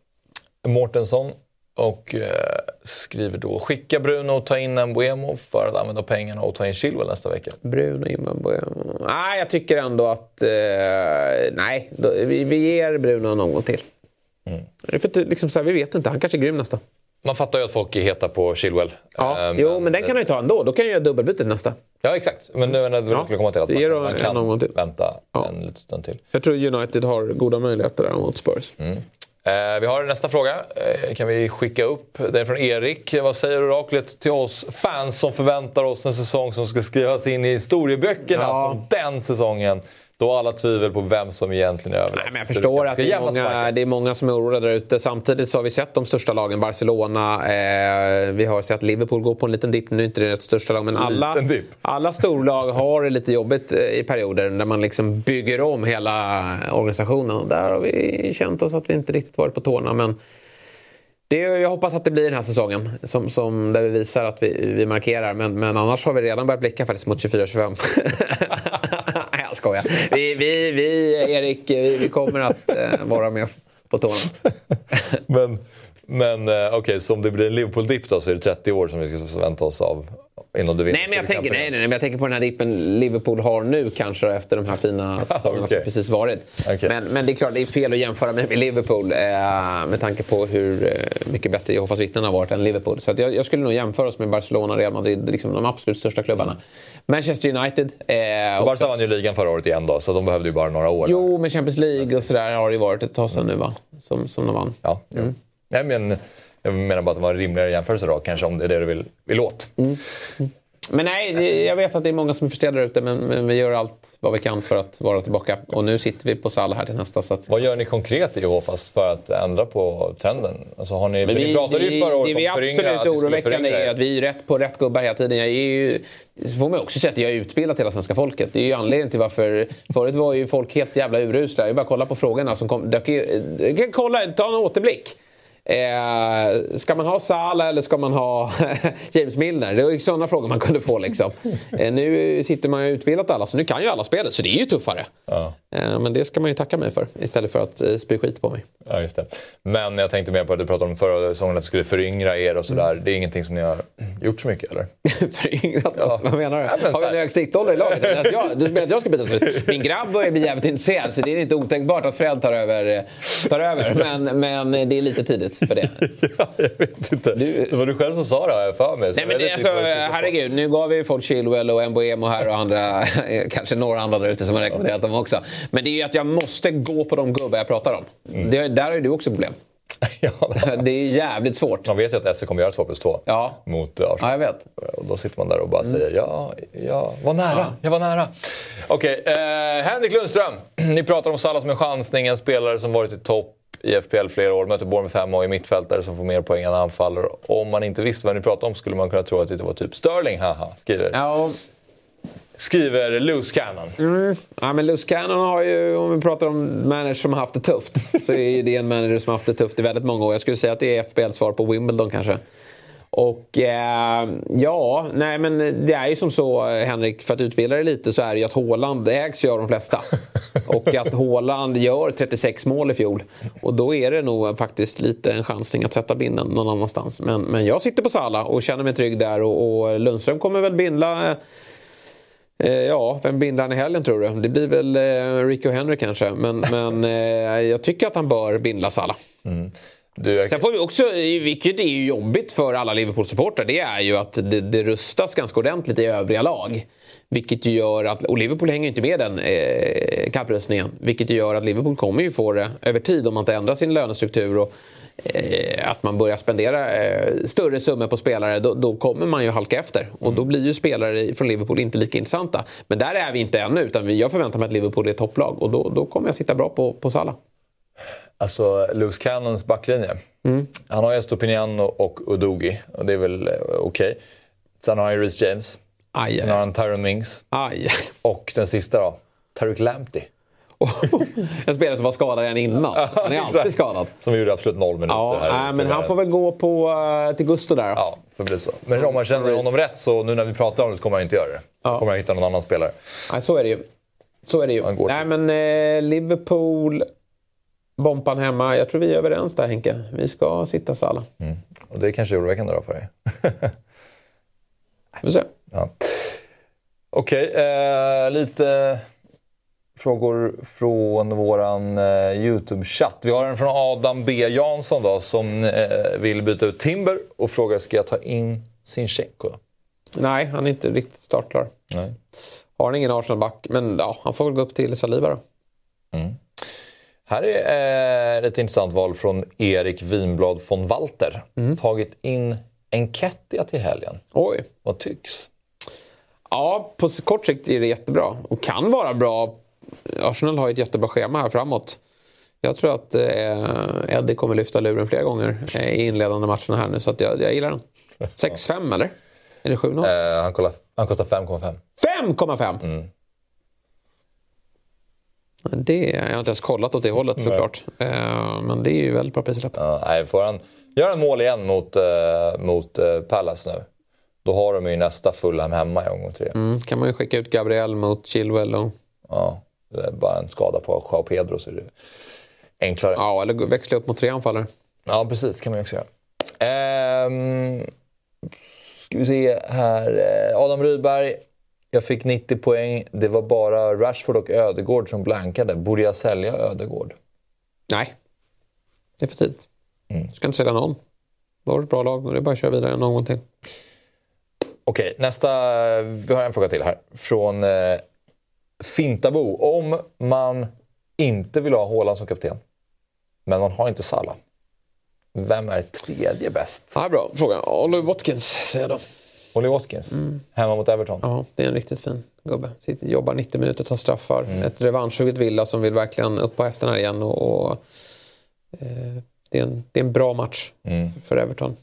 B: Mårtensson. Och eh, skriver då, skicka Bruno och ta in Mbuemo för att använda pengarna och ta in Chilwell nästa vecka.
C: Bruno Imambo. Nej, jag tycker ändå att... Eh, nej, då, vi, vi ger Bruno en omgång till. Är för att, det, liksom, så här, vi vet inte, han kanske är grym nästa.
B: Man fattar ju att folk är heta på Chilwell.
C: Ja,
B: Eh,
C: jo, men den kan han ju ta ändå. Då kan jag göra dubbelbytet nästa.
B: Ja, exakt. Men nu när du
C: Ja.
B: skulle komma till att man, man
C: en
B: kan vänta
C: Ja.
B: en liten stund till.
C: Jag tror United har goda möjligheter där mot Spurs.
B: Eh, vi har nästa fråga. Eh, kan vi skicka upp? Den är från Erik. Vad säger oraklet till oss fans som förväntar oss en säsong som ska skrivas in i historieböckerna
C: Ja.
B: som den säsongen? Då alla tvivel på vem som egentligen är överlägsen.
C: Jag förstår att det är, många, det är många som är oroliga där ute. Samtidigt så har vi sett de största lagen. Barcelona, eh, vi har sett Liverpool gå på en liten dipp. Nu är inte det ett största lag, men alla, alla storlag har det lite jobbigt eh, i perioder när man liksom bygger om hela organisationen. Och där har vi känt oss att vi inte riktigt varit på tårna. Men det, jag hoppas att det blir den här säsongen som, som där vi visar att vi, vi markerar. Men, men annars har vi redan börjat blicka faktiskt mot 24-25. Skojar. Vi, vi, vi Erik, vi, vi kommer att eh, vara med på tårna.
B: Men, men eh, okej, så om det blir en Liverpool-dipp då så är det 30 år som vi ska förvänta oss av innan du vinner.
C: Nej men, jag tänker, nej, nej, men jag tänker på den här dippen Liverpool har nu kanske efter de här fina säsongerna
B: Okej.
C: som precis varit.
B: Okej.
C: Men, men det är klart, det är fel att jämföra med, Liverpool eh, med tanke på hur eh, mycket bättre Jehovas vittnen har varit än Liverpool. Så jag, jag skulle nog jämföra oss med Barcelona Real Madrid, liksom de absolut största klubbarna. Manchester United. Eh,
B: Barca vann ju ligan förra året igen då, så de behövde ju bara några år.
C: Jo, men Champions League och sådär har det ju varit ett tag sedan nu va? Som, som de vann.
B: Ja, jo. Nej, men, jag menar bara att det var en rimligare jämförelse då, kanske om det är det du vill, vill åt.
C: Men nej, jag vet att det är många som är där ute men, men vi gör allt vad vi kan för att vara tillbaka. Och nu sitter vi på Salah här till nästa. Så att...
B: Vad gör ni konkret i Hofas för att ändra på trenden? Alltså, har ni,
C: Men
B: för ni pratade ju förra året
C: det vi är
B: om
C: absolut oroväckande är att vi är rätt på rätt gubbar hela tiden. Jag är ju, så får man också säga att jag har utbildat hela svenska folket. Det är ju anledningen till varför... Förut var ju folk helt jävla urusla. Jag är bara kolla på frågorna som kom. Jag kan kolla, ta en återblick. Eh, ska man ha Salah eller ska man ha James Milner? Det var ju sådana frågor man kunde få. Liksom. Eh, nu sitter man ju utbildat alla, så nu kan ju alla spelet. Så det är ju tuffare.
B: Ja.
C: Eh, men det ska man ju tacka mig för istället för att eh, spy skit på mig.
B: Ja, just det. Men jag tänkte mer på att du pratade om förra säsongen att du skulle föryngra er och sådär. Det är ingenting som ni har gjort så mycket eller?
C: Föryngrat
B: Ja.
C: Vad menar du?
B: Ja, men
C: har vi en hög snittålder i laget? Eller att jag, du menar att jag ska bytas ut? Min grabb börjar bli jävligt intresserad så det är inte otänkbart att Fred tar över. Tar över. Men, men det är lite tidigt för det.
B: ja, jag vet inte.
C: Du-
B: Det var du själv som sa det har jag för mig. så
C: Nej, men det, alltså,
B: syftar på.
C: herregud, nu gav vi folk Chilwell och Mbuemo här och andra, kanske några andra där ute som har rekommenderat dem också. Men det är ju att jag måste gå på de gubbar jag pratar om. Det, där har ju du också problem.
B: Ja,
C: Det är jävligt svårt.
B: man vet ju att SC kommer göra 2 plus 2
C: Ja.
B: mot eh,
C: Ja,
B: Arsenal.
C: jag vet.
B: Och då sitter man där och bara säger ja, ja, var nära, jag var nära. Okej, eh, Henrik Lundström. Ni pratar om Salah som en chansning, en spelare som varit i topp i FPL flera år, möter Bournemouth hemma och är mittfältare som får mer poäng än anfallare. Om man inte visste vad ni pratade om skulle man kunna tro att det var typ Sterling, haha, skriver,
C: Ja,
B: skriver Loose Cannon. Mm.
C: Ja, men Loose Cannon har ju, om vi pratar om managers som har haft det tufft, så är ju det en manager som har haft det tufft i väldigt många år. Jag skulle säga att det är FBLs svar på Wimbledon kanske. Och eh, ja, nej men det är ju som så Henrik, för att utbilda dig lite så är det ju att Haaland ägs ju av de flesta. Och att Haaland gör 36 mål i fjol. Och då är det nog faktiskt lite en chansning att sätta binden någon annanstans. Men, men jag sitter på Sala och känner mig trygg där och, och Lundström kommer väl bindla Eh, ja, vem binder han i helgen tror du? Det blir väl eh, Rico Henry kanske. Men, men eh, jag tycker att han bör bindla Salah.
B: Du, jag,
C: Sen får vi också, vilket är ju jobbigt för alla Liverpool-supportrar, det är ju att det, det rustas ganska ordentligt i övriga lag. Vilket gör att, och Liverpool hänger inte med den eh, kapprustningen. Vilket gör att Liverpool kommer ju få det över tid om man inte ändrar sin lönestruktur och eh, att man börjar spendera eh, större summor på spelare. Då, då kommer man ju halka efter. Och då blir ju spelare från Liverpool inte lika intressanta. Men där är vi inte ännu, utan vi- jag förväntar mig att Liverpool är ett topplag. Och då, då kommer jag sitta bra på, på Salah.
B: Alltså, Loose Cannons backlinje.
C: Mm.
B: Han har ju och, Udogi och det är väl eh, okej. Sen har han ju Reece James.
C: Aj,
B: Sen har han Tyron Mings.
C: aj.
B: Och den sista då, Tariq Lamptey.
C: en spelare som var skadad redan innan. Han är alltid skadad.
B: Som gjorde absolut noll minuter
C: Ja,
B: här
C: nej, men han får väl gå på, eh, till Gusto där.
B: Ja, får bli så. Men om man känner honom rätt så nu när vi pratar om det så kommer han inte göra det. Då kommer han hitta någon annan spelare.
C: Nej, så är det ju. Så är det ju. Nej, men eh, Liverpool, Bompan hemma. Jag tror vi är överens där Henke. Vi ska sitta Salah.
B: Och det är kanske är oroväckande då för dig.
C: Vi får se.
B: Ja. Okej, eh, lite frågor från våran eh, YouTube-chatt. Vi har en från Adam B Jansson då, som eh, vill byta ut Timber och frågar ska jag ta in Sinchenko?
C: Nej, han är inte riktigt startklar.
B: Nej.
C: Har han ingen Arsenal-back, men ja, han får väl gå upp till Saliba då.
B: Här är eh, ett intressant val från Erik Winblad von Walter. Tagit in Enketia till helgen.
C: Oj.
B: Vad tycks?
C: Ja, på kort sikt är det jättebra. Och kan vara bra. Arsenal har ett jättebra schema här framåt. Jag tror att eh, Eddie kommer lyfta luren flera gånger eh, i inledande matcherna här nu. Så jag, jag gillar den. 6-5 eller? Är det 7-0?
B: Eh, han, kollar, han kostar 5,5.
C: 5,5! Det jag har inte ens kollat åt det hållet såklart. Eh, men det är ju väldigt bra prislapp.
B: Ja, nej, får han göra mål igen mot, eh, mot eh, Palace nu, då har de ju nästa Fulham hemma i omgång tre.
C: Mm, kan man ju skicka ut Gabriel mot Chilwell. Och,
B: Ja, bara en skada på Joao Pedro så är det enklare.
C: ja, eller växla upp mot tre anfallare.
B: Ja, precis. kan man ju också göra. Ehm, ska vi se här. Eh, Adam Rydberg. Jag fick 90 poäng. Det var bara Rashford och Ödegård som blankade. Borde jag sälja Ödegård?
C: Nej, det är för tidigt. Ska inte sälja någon. Det var ett bra lag och det är bara att köra vidare någon gång till.
B: Okej, nästa. Vi har en fråga till här. Från eh, Fintabo. Om man inte vill ha Haaland som kapten, men man har inte Salah. Vem är tredje bäst?
C: Ja, bra fråga. Oliver Watkins säger jag då.
B: Ollie Watkins, hemma mot Everton.
C: Ja, det är en riktigt fin gubbe. Sitter, jobbar 90 minuter, tar straffar. Ett revanschsuget Villa som vill verkligen upp på hästen här igen. Och, och, eh, det, är en, det är en bra match för Everton.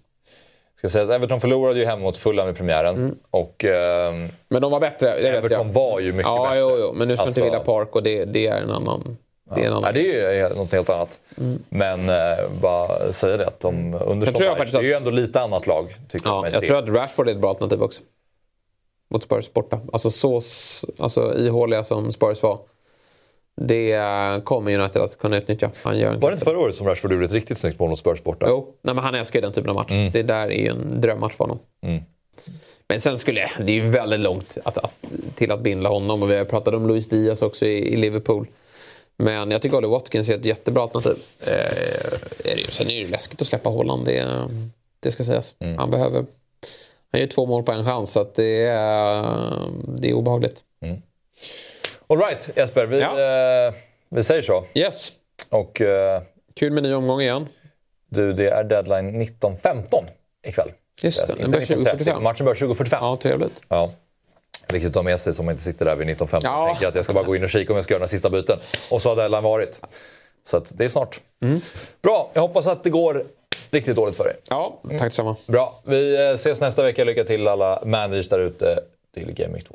B: Ska sägas, Everton förlorade ju hemma mot Fulham i premiären. Och ehm,
C: Men de var bättre,
B: Everton
C: jag.
B: var ju mycket
C: ja,
B: bättre.
C: Jo, jo, men nu ska
B: Alltså-
C: inte Villa Park och det, det är en annan... Det är
B: Ja,
C: annan.
B: det är ju något helt annat. Men eh, bara säga det att de under
C: jag faktiskt
B: det är ju ändå lite annat lag. Tycker
C: Ja,
B: jag,
C: jag tror att Rashford är ett bra alternativ också. Mot Spurs borta. Alltså så alltså, ihåliga som Spurs var. Det eh, kommer United att kunna utnyttja. Han gör en
B: Var det inte förra året som Rashford gjorde ett riktigt snyggt mål mot Spurs borta?
C: Jo, nej, men han älskar ju den typen av match. Det där är ju en drömmatch för honom. Men sen skulle jag, det är ju väldigt långt att, att, till att binda honom. Och vi har pratat om Luis Diaz också i, i Liverpool. Men jag tycker Ollie Watkins är ett jättebra alternativ. Eh, är det ju. Sen är det ju läskigt att släppa Holland. Det, det ska sägas. Han behöver... Han gör två mål på en chans. Så det, är, det är obehagligt.
B: All right, Jesper. Vi,
C: Ja.
B: eh, vi säger så.
C: Yes.
B: Och eh,
C: Kul med ny omgång igen.
B: du, det är deadline 19.15 ikväll.
C: Just det, den börjar
B: 19.30,
C: 20.45.
B: Matchen börjar 20.45.
C: Ja, trevligt.
B: Ja. Viktigt att ha med sig så man inte sitter där vid 19.15
C: Ja.
B: och tänker att jag ska bara gå in och kika om jag ska göra några sista byten. Och så har deadline varit. Så att det är snart.
C: Mm.
B: Bra, jag hoppas att det går riktigt dåligt för dig.
C: Ja, tack detsamma.
B: Bra, vi eh, ses nästa vecka. Lycka till alla managers där ute till Game Week 2.